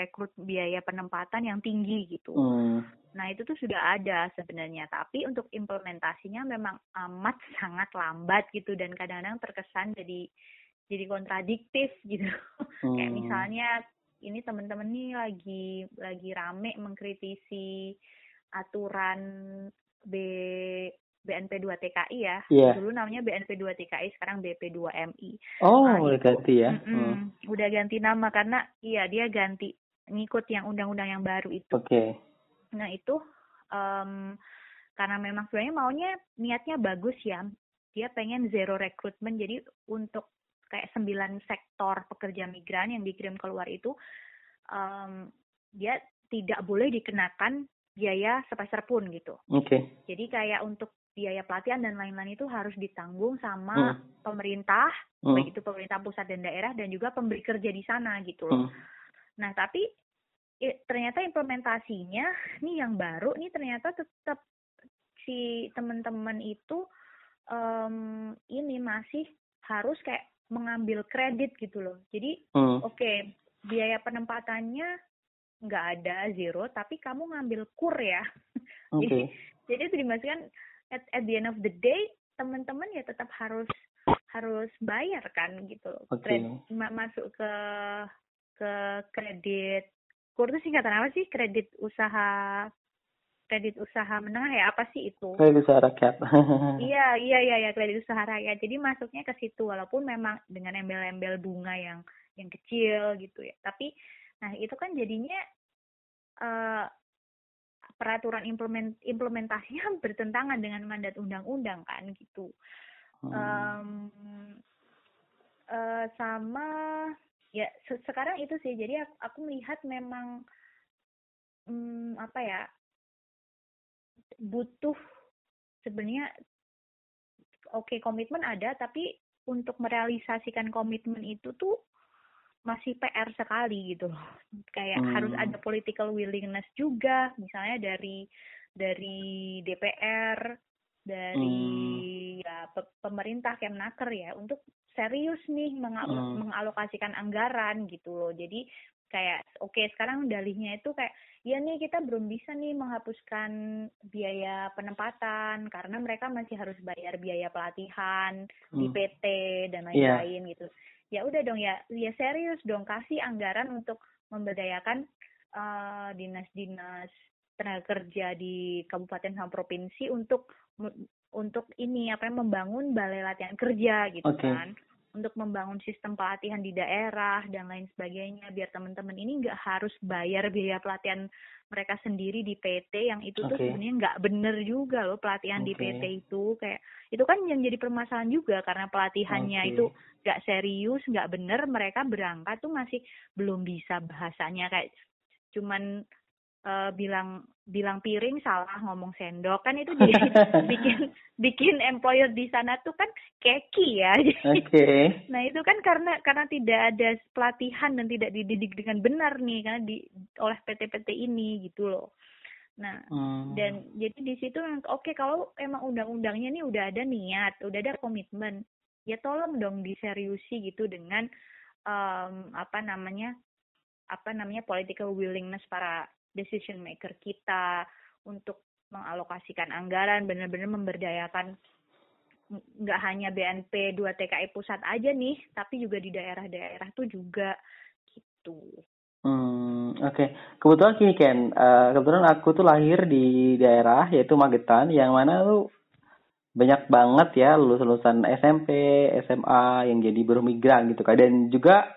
B: rekrut biaya penempatan yang tinggi gitu. Hmm. Nah itu tuh sudah ada sebenarnya, tapi untuk implementasinya memang amat <laughs> sangat lambat gitu dan kadang-kadang terkesan jadi jadi kontradiktif <laughs> gitu hmm. kayak misalnya ini teman-teman nih lagi lagi rame mengkritisi aturan B BNP 2 TKI ya.
A: Iya.
B: Dulu namanya BNP 2 TKI, sekarang BP 2 MI.
A: Oh,
B: Nah,
A: udah
B: itu.
A: ganti ya.
B: Mm-mm.
A: Hmm.
B: Udah ganti nama karena iya dia ganti ngikut yang undang-undang yang baru itu.
A: Oke.
B: Nah itu em, karena memang sebenarnya maunya niatnya bagus ya. Dia pengen zero recruitment. Jadi untuk kayak sembilan sektor pekerja migran yang dikirim keluar itu em, dia tidak boleh dikenakan biaya sepeser pun gitu.
A: Oke.
B: Jadi kayak untuk biaya pelatihan dan lain-lain itu harus ditanggung sama
A: Hmm.
B: pemerintah,
A: Hmm.
B: baik itu pemerintah pusat dan daerah dan juga pemberi kerja di sana gitu loh.
A: Hmm.
B: Nah, tapi ternyata implementasinya nih yang baru nih ternyata tetap si teman-teman itu em, ini masih harus kayak mengambil kredit gitu loh. Jadi
A: Hmm.
B: oke biaya penempatannya nggak ada zero, tapi kamu ngambil kur ya. <laughs>
A: Oke.
B: Jadi jadi itu dimaksudkan at, at the end of the day teman-teman ya tetap harus harus bayar kan gitu. Loh. Kred- ma- masuk ke ke kredit. Kur itu singkatan apa sih? Kredit usaha kredit usaha menengah ya? Apa sih itu?
A: Kayak bisa rakyat. <laughs>
B: iya iya iya ya kredit usaha rakyat. Jadi masuknya ke situ walaupun memang dengan embel-embel bunga yang yang kecil gitu ya. Tapi nah itu kan jadinya eh peraturan implement implementasinya bertentangan dengan mandat undang-undang kan gitu
A: Hmm.
B: Em, eh, sama ya se- sekarang itu sih jadi aku, aku melihat memang hmm, apa ya butuh sebenarnya oke komitmen ada tapi untuk merealisasikan komitmen itu tuh masih PR sekali gitu loh kayak
A: Hmm.
B: harus ada political willingness juga misalnya dari dari DPR dari ya pe- pemerintah Kemnaker ya untuk serius nih menga-
A: Hmm.
B: mengalokasikan anggaran gitu loh jadi kayak oke sekarang dalihnya itu kayak ya nih kita belum bisa nih menghapuskan biaya penempatan karena mereka masih harus bayar biaya pelatihan di
A: Hmm.
B: PT dan
A: Iya.
B: lain-lain gitu ya udah dong ya ya serius dong kasih anggaran untuk memberdayakan eh, dinas-dinas tenaga kerja di kabupaten sama provinsi untuk untuk ini apa ya, membangun balai latihan kerja gitu
A: Oke.
B: kan untuk membangun sistem pelatihan di daerah dan lain sebagainya biar teman-teman ini nggak harus bayar biaya pelatihan mereka sendiri di PT yang itu tuh
A: Oke.
B: sebenarnya nggak bener juga loh pelatihan di
A: Oke.
B: PT itu kayak itu kan yang jadi permasalahan juga karena pelatihannya
A: Oke.
B: itu nggak serius nggak bener mereka berangkat tuh masih belum bisa bahasanya kayak cuman eh, bilang bilang piring salah ngomong sendok kan itu jadi <laughs> bikin bikin employer di sana tuh kan keki ya <laughs>
A: Oke.
B: Nah itu kan karena karena tidak ada pelatihan dan tidak dididik dengan benar nih karena di oleh PT-PT ini gitu loh. Nah
A: Hmm.
B: dan jadi di situ yang oke kalau emang undang-undangnya nih udah ada niat, udah ada komitmen, ya tolong dong diseriusi gitu dengan em, apa namanya apa namanya political willingness para decision maker kita untuk mengalokasikan anggaran benar-benar memberdayakan nggak hanya BNP 2 TKI pusat aja nih, tapi juga di daerah-daerah tuh juga gitu.
A: Hmm, oke. Kebetulan gini Ken, Eh, kebetulan aku tuh lahir di daerah yaitu Magetan yang mana tuh banyak banget ya lulusan-lulusan SMP, SMA yang jadi buruh migran gitu kan. Dan juga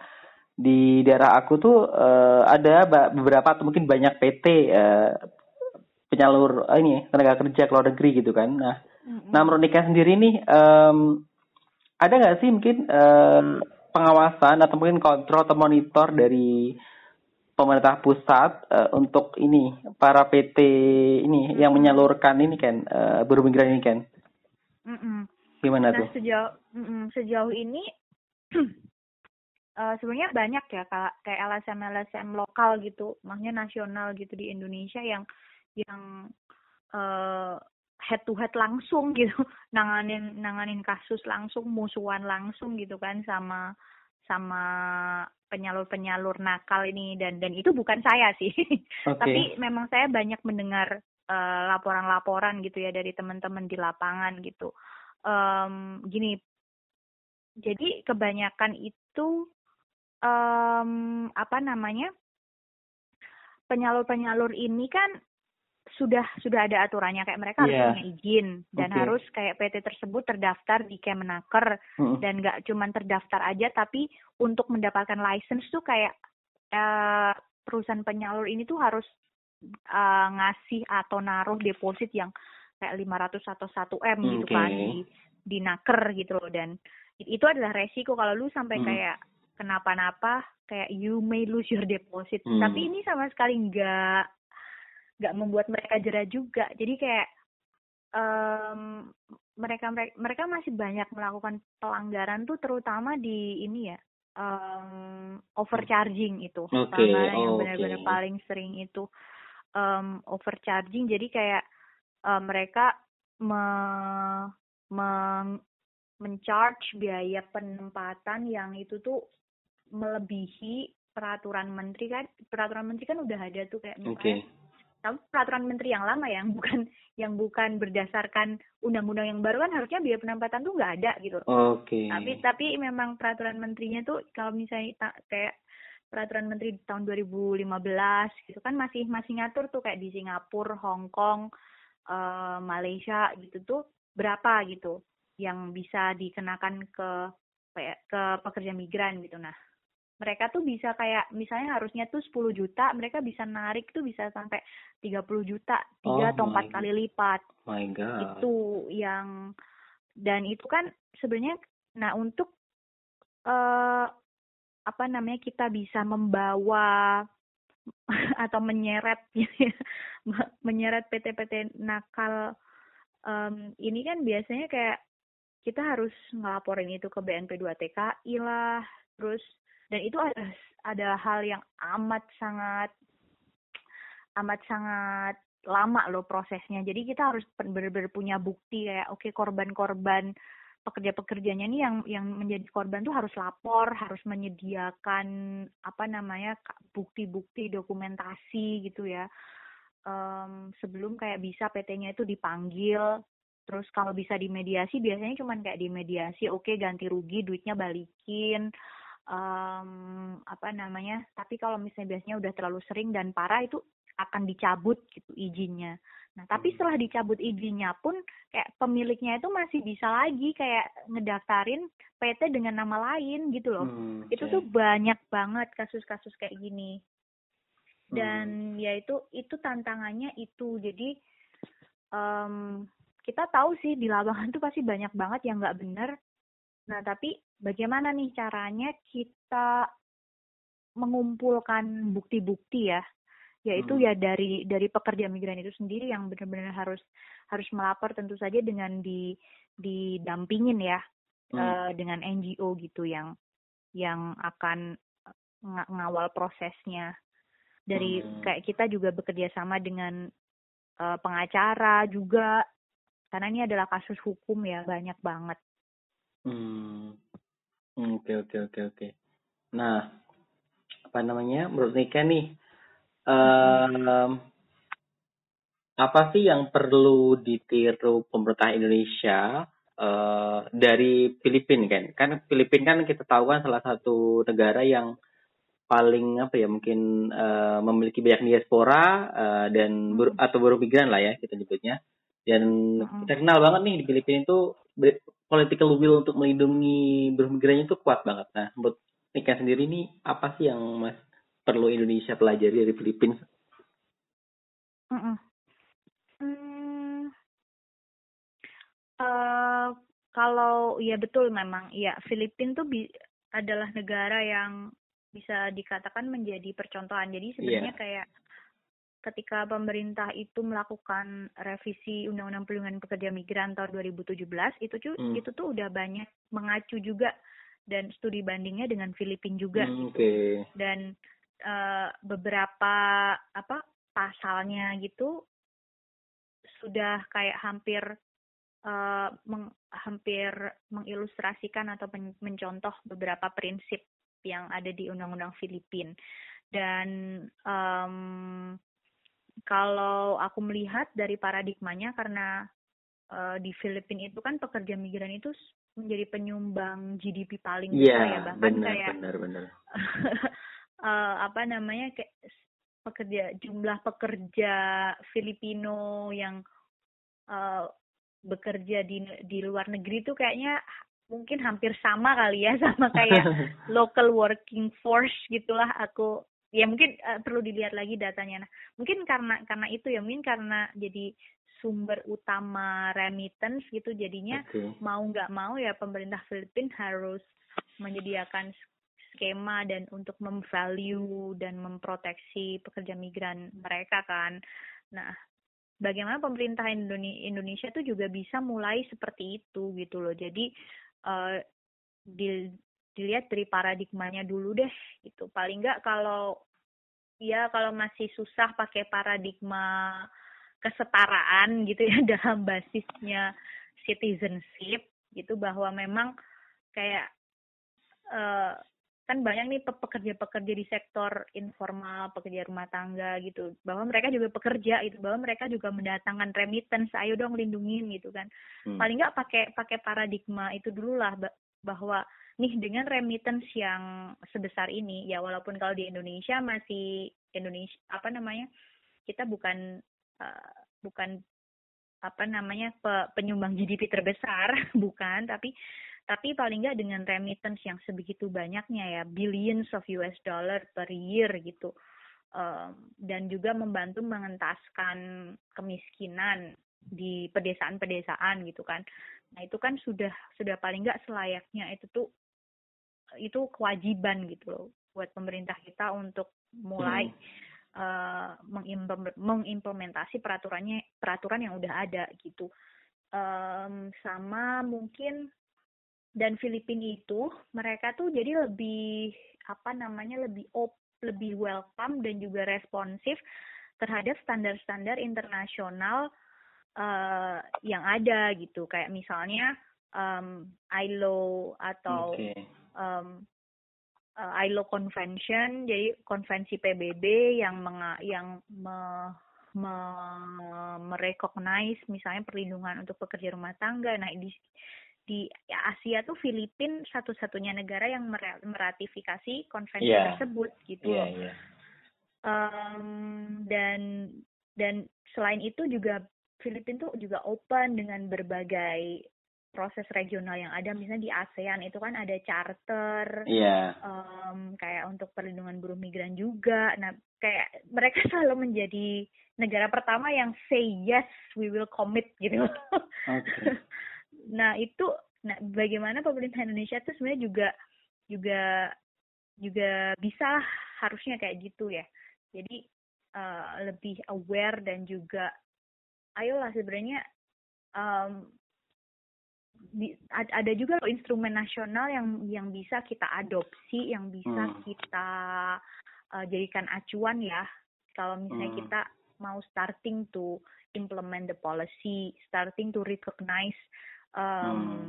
A: di daerah aku tuh eh, ada beberapa atau mungkin banyak PT eh, penyalur eh, ini tenaga kerja ke luar negeri gitu kan. Nah,
B: Mm-mm.
A: Nah, menurut Nika sendiri nih, em, ada nggak sih mungkin em, pengawasan atau mungkin kontrol atau monitor dari pemerintah pusat eh, untuk ini para PT ini yang menyalurkan ini kan eh, buruh migran ini kan?
B: Mm-mm.
A: Gimana
B: Nah
A: tuh?
B: sejauh mm-mm, sejauh ini <clears throat> eh, sebenarnya banyak ya kayak kayak LSM LSM lokal gitu, maksudnya nasional gitu di Indonesia yang yang eh, head to head langsung gitu. <laughs> Nanganin nanganin kasus langsung musuhan langsung gitu kan sama sama penyalur-penyalur nakal ini. Dan dan itu bukan saya sih. <laughs>
A: Oke.
B: tapi memang saya banyak mendengar eh, laporan-laporan gitu ya dari teman-teman di lapangan gitu. Em, gini. Jadi kebanyakan itu em, apa namanya penyalur-penyalur ini kan sudah sudah ada aturannya kayak mereka harus
A: Iya.
B: punya izin dan
A: Oke.
B: harus kayak PT tersebut terdaftar di Kemenaker
A: Mm-mm.
B: dan nggak cuman terdaftar aja tapi untuk mendapatkan license tuh kayak eh, perusahaan penyalur ini tuh harus eh, ngasih atau naruh deposit yang kayak 500 atau 1 m gitu
A: Oke.
B: kan di di naker gitu loh dan itu adalah resiko kalau lu sampai
A: Hmm.
B: kayak kenapa-napa kayak you may lose your deposit.
A: Hmm.
B: tapi ini sama sekali nggak nggak membuat mereka jerah juga. Jadi kayak em, mereka mereka masih banyak melakukan pelanggaran tuh terutama di ini ya em, overcharging itu. Pelanggaran yang benar-benar paling sering itu em, overcharging. Jadi kayak eh, mereka me, meng- mencharge biaya penempatan yang itu tuh melebihi peraturan menteri kan? Peraturan menteri kan udah ada tuh kayak misalnya tapi peraturan menteri yang lama ya, yang bukan yang bukan berdasarkan undang-undang yang baru kan harusnya biaya penempatan tuh nggak ada gitu.
A: Oke.
B: tapi tapi memang peraturan menterinya tuh kalau misalnya ta- kayak peraturan menteri di tahun 2015 gitu kan masih masih ngatur tuh kayak di Singapura, Hong Kong, eh, Malaysia gitu tuh berapa gitu yang bisa dikenakan ke kayak ke pekerja migran gitu. Nah mereka tuh bisa kayak misalnya harusnya tuh 10 juta mereka bisa narik tuh bisa sampai 30 juta tiga
A: Oh
B: atau empat kali lipat
A: My God.
B: itu yang dan itu kan sebenarnya nah untuk eh apa namanya kita bisa membawa <laughs> atau menyeret gitu <laughs> ya, menyeret PT-PT nakal em, ini kan biasanya kayak kita harus ngelaporin itu ke BNP 2 TKI lah terus dan itu ada ada hal yang amat sangat amat sangat lama loh prosesnya. Jadi kita harus benar-benar punya bukti kayak oke korban-korban pekerja-pekerjanya nih yang yang menjadi korban tuh harus lapor, harus menyediakan apa namanya bukti-bukti dokumentasi gitu ya. Em, sebelum kayak bisa PT-nya itu dipanggil terus kalau bisa dimediasi biasanya cuman kayak dimediasi oke ganti rugi duitnya balikin em, apa namanya tapi kalau misalnya biasanya udah terlalu sering dan parah itu akan dicabut gitu izinnya. Nah, tapi
A: Hmm.
B: setelah dicabut izinnya pun kayak pemiliknya itu masih bisa lagi kayak ngedaftarin PT dengan nama lain gitu loh.
A: Hmm,
B: Itu
A: oke.
B: tuh banyak banget kasus-kasus kayak gini.
A: Hmm.
B: Dan ya itu itu tantangannya itu. Jadi em, kita tahu sih di lapangan tuh pasti banyak banget yang nggak benar. Nah, tapi bagaimana nih caranya kita mengumpulkan bukti-bukti ya yaitu
A: Hmm.
B: ya dari dari pekerja migran itu sendiri yang benar-benar harus harus melapor tentu saja dengan di didampingin ya
A: Hmm.
B: eh, dengan NGO gitu yang yang akan nga- ngawal prosesnya dari
A: Hmm.
B: kayak kita juga bekerja sama dengan eh, pengacara juga karena ini adalah kasus hukum ya banyak banget
A: Hmm. Oke oke oke oke. Nah, apa namanya? Menurut Nika nih, em, apa sih yang perlu ditiru pemerintah Indonesia eh, dari Filipina kan? Kan Filipina kan kita tahu kan salah satu negara yang paling apa ya mungkin eh, memiliki banyak diaspora eh, dan bur- atau buruh migran lah ya kita nyebutnya. Dan
B: Mm-mm.
A: kita kenal banget nih di Filipina itu be- political will untuk melindungi buruh migrannya itu kuat banget. Nah, menurut Nika sendiri nih apa sih yang Mas perlu Indonesia pelajari dari Filipina?
B: Mm-mm. Hmm, eh, kalau ya betul memang ya Filipina tuh bi- adalah negara yang bisa dikatakan menjadi percontohan. Jadi sebenarnya kayak ketika pemerintah itu melakukan revisi Undang-Undang Perlindungan Pekerja Migran tahun 2017 itu tuh
A: Hmm.
B: itu tuh udah banyak mengacu juga dan studi bandingnya dengan Filipina juga.
A: Hmm,
B: dan eh, beberapa apa pasalnya gitu sudah kayak hampir eh, meng- hampir mengilustrasikan atau men- mencontoh beberapa prinsip yang ada di undang-undang Filipina. Dan em, kalau aku melihat dari paradigmanya karena eh, di Filipina itu kan pekerja migran itu menjadi penyumbang GDP paling besar ya
A: Iya,
B: bahkan
A: benar
B: kayak
A: benar benar. <laughs>
B: eh, apa namanya kayak pekerja jumlah pekerja Filipino yang uh, bekerja di di luar negeri itu kayaknya mungkin hampir sama kali ya <laughs> sama kayak <laughs> local working force gitulah aku ya mungkin uh, perlu dilihat lagi datanya nah mungkin karena karena itu ya mungkin karena jadi sumber utama remittance gitu jadinya okay. mau nggak mau ya pemerintah Filipina harus menyediakan skema dan untuk memvalue dan memproteksi pekerja migran mereka kan. Nah, bagaimana pemerintah Indonesia itu juga bisa mulai seperti itu gitu loh. Jadi uh, di, dilihat dari paradigmanya dulu deh gitu. Paling nggak kalau ya kalau masih susah pakai paradigma kesetaraan gitu ya <laughs> dalam basisnya citizenship gitu bahwa memang kayak uh, kan banyak nih pekerja-pekerja di sektor informal, pekerja rumah tangga gitu, bahwa mereka juga pekerja itu, bahwa mereka juga mendatangkan remittance, ayo dong lindungin gitu kan. Hmm. Paling nggak pakai pakai paradigma itu dulu lah bahwa nih dengan remittance yang sebesar ini, ya walaupun kalau di Indonesia masih Indonesia apa namanya kita bukan uh, bukan apa namanya pe, penyumbang GDP terbesar, <laughs> bukan, tapi tapi paling nggak dengan remittance yang sebegitu banyaknya ya billions of US dollar per year gitu. Um, dan juga membantu mengentaskan kemiskinan di pedesaan-pedesaan gitu kan. Nah itu kan sudah sudah paling nggak selayaknya itu tuh itu kewajiban gitu loh buat pemerintah kita untuk mulai hmm. uh, mengimplementasi peraturannya peraturan yang udah ada gitu um, sama mungkin dan Filipina itu mereka tuh jadi lebih apa namanya lebih op lebih welcome dan juga responsif terhadap standar-standar internasional uh, yang ada gitu kayak misalnya um, ILO atau okay. Um, uh, ILO Convention jadi konvensi PBB yang menga yang me, me, merecognize misalnya perlindungan untuk pekerja rumah tangga nah di di Asia tuh Filipina satu-satunya negara yang meratifikasi konvensi yeah. tersebut gitu yeah, Yeah. Um, dan dan selain itu juga Filipina tuh juga open dengan berbagai proses regional yang ada misalnya di ASEAN itu kan ada charter yeah. um, kayak untuk perlindungan buruh migran juga nah kayak mereka <laughs> selalu menjadi negara pertama yang say yes we will commit gitu okay. <laughs> Nah itu, nah bagaimana pemerintah Indonesia itu sebenarnya juga juga juga bisa harusnya kayak gitu ya. Jadi uh, lebih aware dan juga, ayolah sebenarnya um, di, ada juga loh instrumen nasional yang yang bisa kita adopsi, yang bisa hmm. kita uh, jadikan acuan ya. Kalau misalnya hmm. kita mau starting to implement the policy, starting to recognize um, hmm.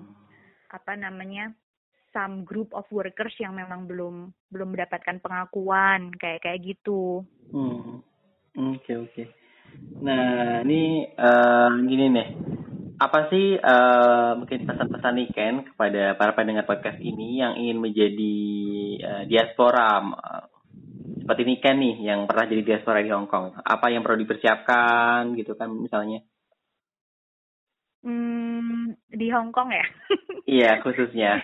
B: apa namanya some group of workers yang memang belum belum mendapatkan pengakuan kayak kayak gitu.
A: Hmm. Oke okay, oke. Okay. Nah ini uh, gini nih, apa sih uh, mungkin pesan-pesan nih Ken kepada para pendengar podcast ini yang ingin menjadi uh, diaspora uh, seperti ini Ken nih yang pernah jadi diaspora di Hong Kong. Apa yang perlu dipersiapkan gitu kan misalnya?
B: Hmm, di Hong Kong ya?
A: iya, khususnya.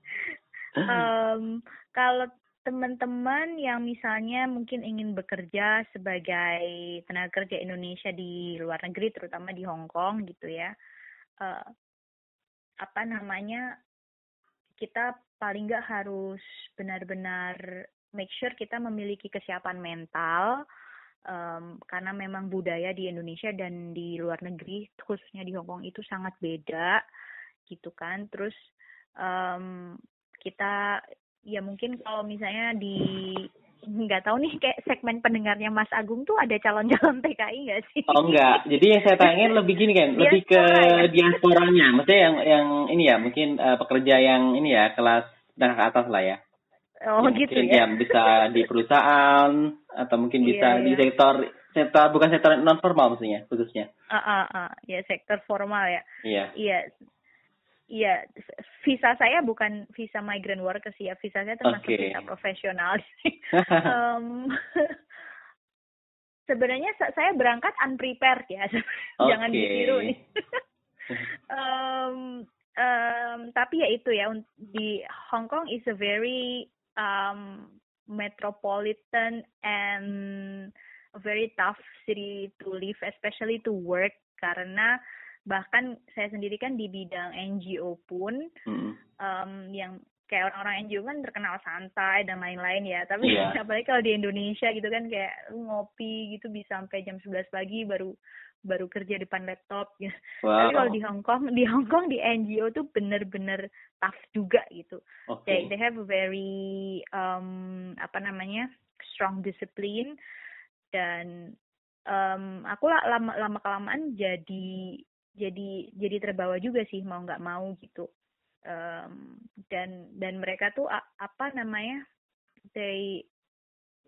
A: <laughs>
B: um, kalau teman-teman yang misalnya mungkin ingin bekerja sebagai tenaga kerja Indonesia di luar negeri, terutama di Hong Kong gitu ya, uh, apa namanya, kita paling nggak harus benar-benar make sure kita memiliki kesiapan mental, um, karena memang budaya di Indonesia dan di luar negeri khususnya di Hong Kong itu sangat beda gitu kan. Terus um, kita ya mungkin kalau misalnya di nggak tahu nih kayak segmen pendengarnya Mas Agung tuh ada calon-calon <laughs> TKI nggak sih?
A: Oh enggak, jadi yang saya tanyain lebih gini kan, lebih ke ya? diasporanya, maksudnya yang yang ini ya mungkin uh, pekerja yang ini ya kelas dan ke atas lah ya.
B: Oh
A: ya,
B: gitu
A: ya. Yang bisa di perusahaan atau mungkin bisa yeah, di yeah. sektor sektor bukan sektor non formal maksudnya khususnya.
B: Ah uh, ah uh, uh, ya sektor formal ya.
A: Iya. Yeah.
B: Iya. Iya, visa saya bukan visa migrant worker sih ya, visa saya termasuk okay. visa profesional. <laughs> um, sebenarnya saya berangkat unprepared ya. <laughs> Jangan ditiru nih. <laughs> Um, um, tapi ya itu ya di Hong Kong is a very um, metropolitan and a very tough city to live especially to work. Karena bahkan saya sendiri kan di bidang NGO pun mm. um, yang kayak orang-orang NGO kan terkenal santai dan lain-lain ya tapi yeah. <laughs> apalagi kalau di Indonesia gitu kan kayak ngopi gitu bisa sampai jam 11 pagi baru baru kerja depan laptop <laughs> gitu. Wow. Tapi kalau di Hong Kong, di Hong Kong di NGO tuh bener-bener tough juga gitu. Okay. They, they have a very um, apa namanya strong discipline dan um, aku lama lama kelamaan jadi jadi jadi terbawa juga sih mau nggak mau gitu. Um, dan dan mereka tuh apa namanya they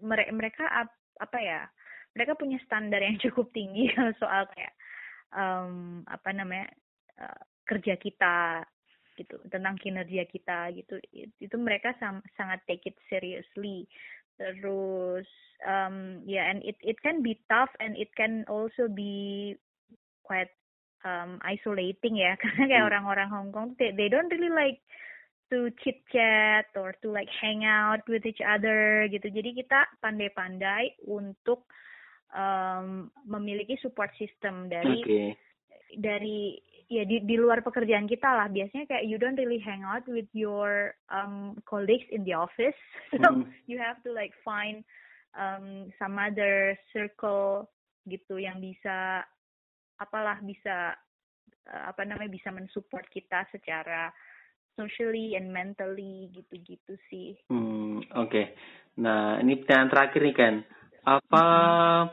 B: mereka apa ya mereka punya standar yang <laughs> cukup tinggi <laughs> soal kayak um, apa namanya uh, kerja kita gitu tentang kinerja kita gitu. Itu mereka sam sangat take it seriously. Terus um, ya yeah, and it it can be tough and it can also be quite um, isolating ya <laughs> karena kayak hmm. orang-orang Hong Kong they, they don't really like to chit chat or to like hang out with each other gitu jadi kita pandai-pandai untuk um, memiliki support system dari okay. dari ya di di luar pekerjaan kita lah biasanya kayak you don't really hang out with your um, colleagues in the office <laughs> so mm. you have to like find um, some other circle gitu yang bisa apalah bisa uh, apa namanya bisa mensupport kita secara socially and mentally gitu-gitu sih.
A: Hmm, oke. Okay. Nah, ini pertanyaan terakhir nih kan. Apa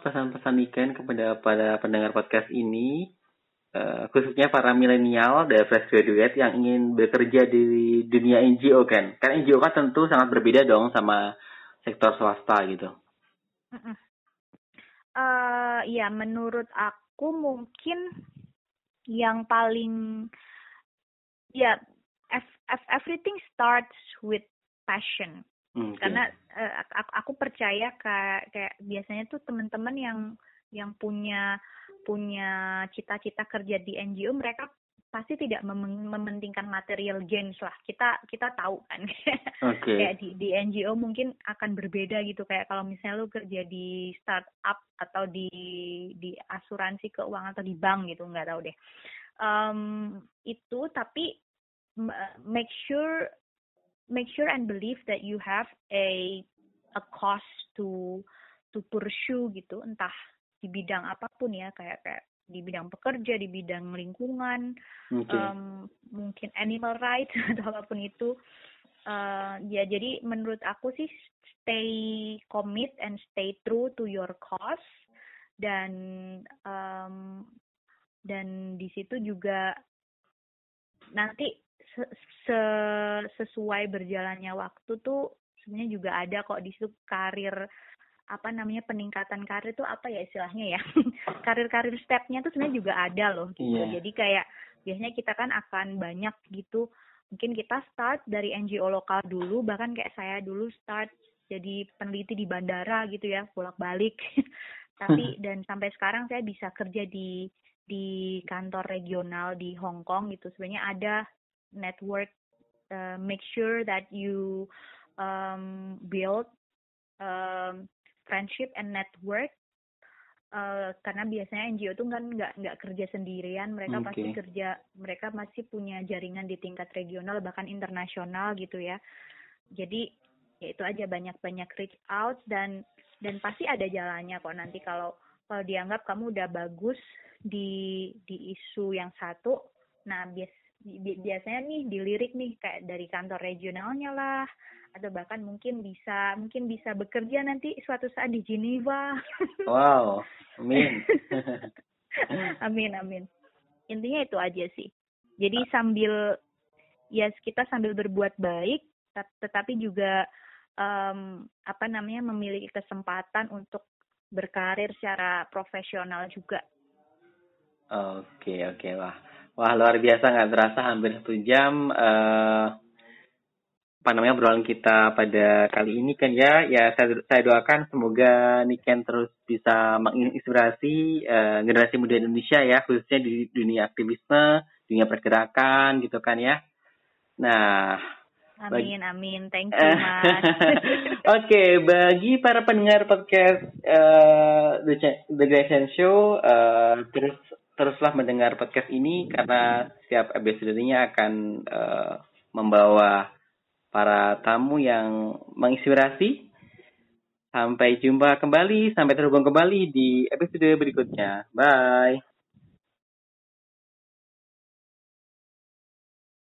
A: pesan-pesan Ikan kepada para pendengar podcast ini, uh, khususnya para milenial dari fresh graduate yang ingin bekerja di dunia NGO kan? Kan NGO kan tentu sangat berbeda dong sama sektor swasta gitu.
B: Uh, ya, menurut aku aku mungkin yang paling ya everything starts with passion okay. karena uh, aku, aku percaya kayak kayak biasanya tuh teman-teman yang yang punya punya cita-cita kerja di NGO mereka pasti tidak mem mementingkan material gains lah. Kita kita tahu kan. <laughs> Okay. kayak di di NGO mungkin akan berbeda gitu. Kayak kalau misalnya lu kerja di startup atau di di asuransi keuangan atau di bank gitu nggak tahu deh. Um, itu tapi make sure make sure and believe that you have a a cost to to pursue gitu. Entah di bidang apa pun ya kayak kayak di bidang pekerja, di bidang lingkungan, okay. um, mungkin animal rights <laughs> atau apa pun itu. Uh, ya jadi menurut aku sih stay commit and stay true to your cause dan um, dan di situ juga nanti se -se sesuai berjalannya waktu tuh sebenarnya juga ada kok di situ karir apa namanya peningkatan karir itu apa ya istilahnya ya? <laughs> Karir-karir stepnya tuh sebenarnya juga ada loh gitu. Yeah. jadi kayak biasanya kita kan akan banyak gitu. Mungkin kita start dari NGO lokal dulu bahkan kayak saya dulu start jadi peneliti di bandara gitu ya bolak-balik. <laughs> Tapi dan sampai sekarang saya bisa kerja di di kantor regional di Hong Kong gitu. Sebenarnya ada network uh, make sure that you um, build um, friendship and network uh, karena biasanya NGO tuh kan nggak nggak kerja sendirian mereka okay. pasti kerja mereka masih punya jaringan di tingkat regional bahkan internasional gitu ya jadi ya itu aja banyak-banyak reach out dan dan pasti ada jalannya kok nanti kalau kalau dianggap kamu udah bagus di di isu yang satu nah bias biasanya nih dilirik nih kayak dari kantor regionalnya lah atau bahkan mungkin bisa mungkin bisa bekerja nanti suatu saat di Geneva.
A: Wow, amin. <laughs>
B: amin amin. Intinya itu aja sih. Jadi sambil ya kita sambil berbuat baik, tetapi juga um, apa namanya memiliki kesempatan untuk berkarir secara profesional juga.
A: Oke oke wah wah luar biasa nggak terasa hampir satu jam. Uh apa namanya obrolan kita pada kali ini kan ya ya saya, saya doakan semoga Niken terus bisa menginspirasi uh, generasi muda Indonesia ya khususnya di dunia aktivisme dunia pergerakan gitu kan ya nah
B: Amin, amin. Thank you, Mas. <laughs>
A: Oke, okay, bagi para pendengar podcast uh, The, The Grayson Show, uh, terus teruslah mendengar podcast ini karena setiap episode-nya akan uh, membawa para tamu yang menginspirasi. Sampai jumpa kembali, sampai terhubung kembali di episode berikutnya. Bye.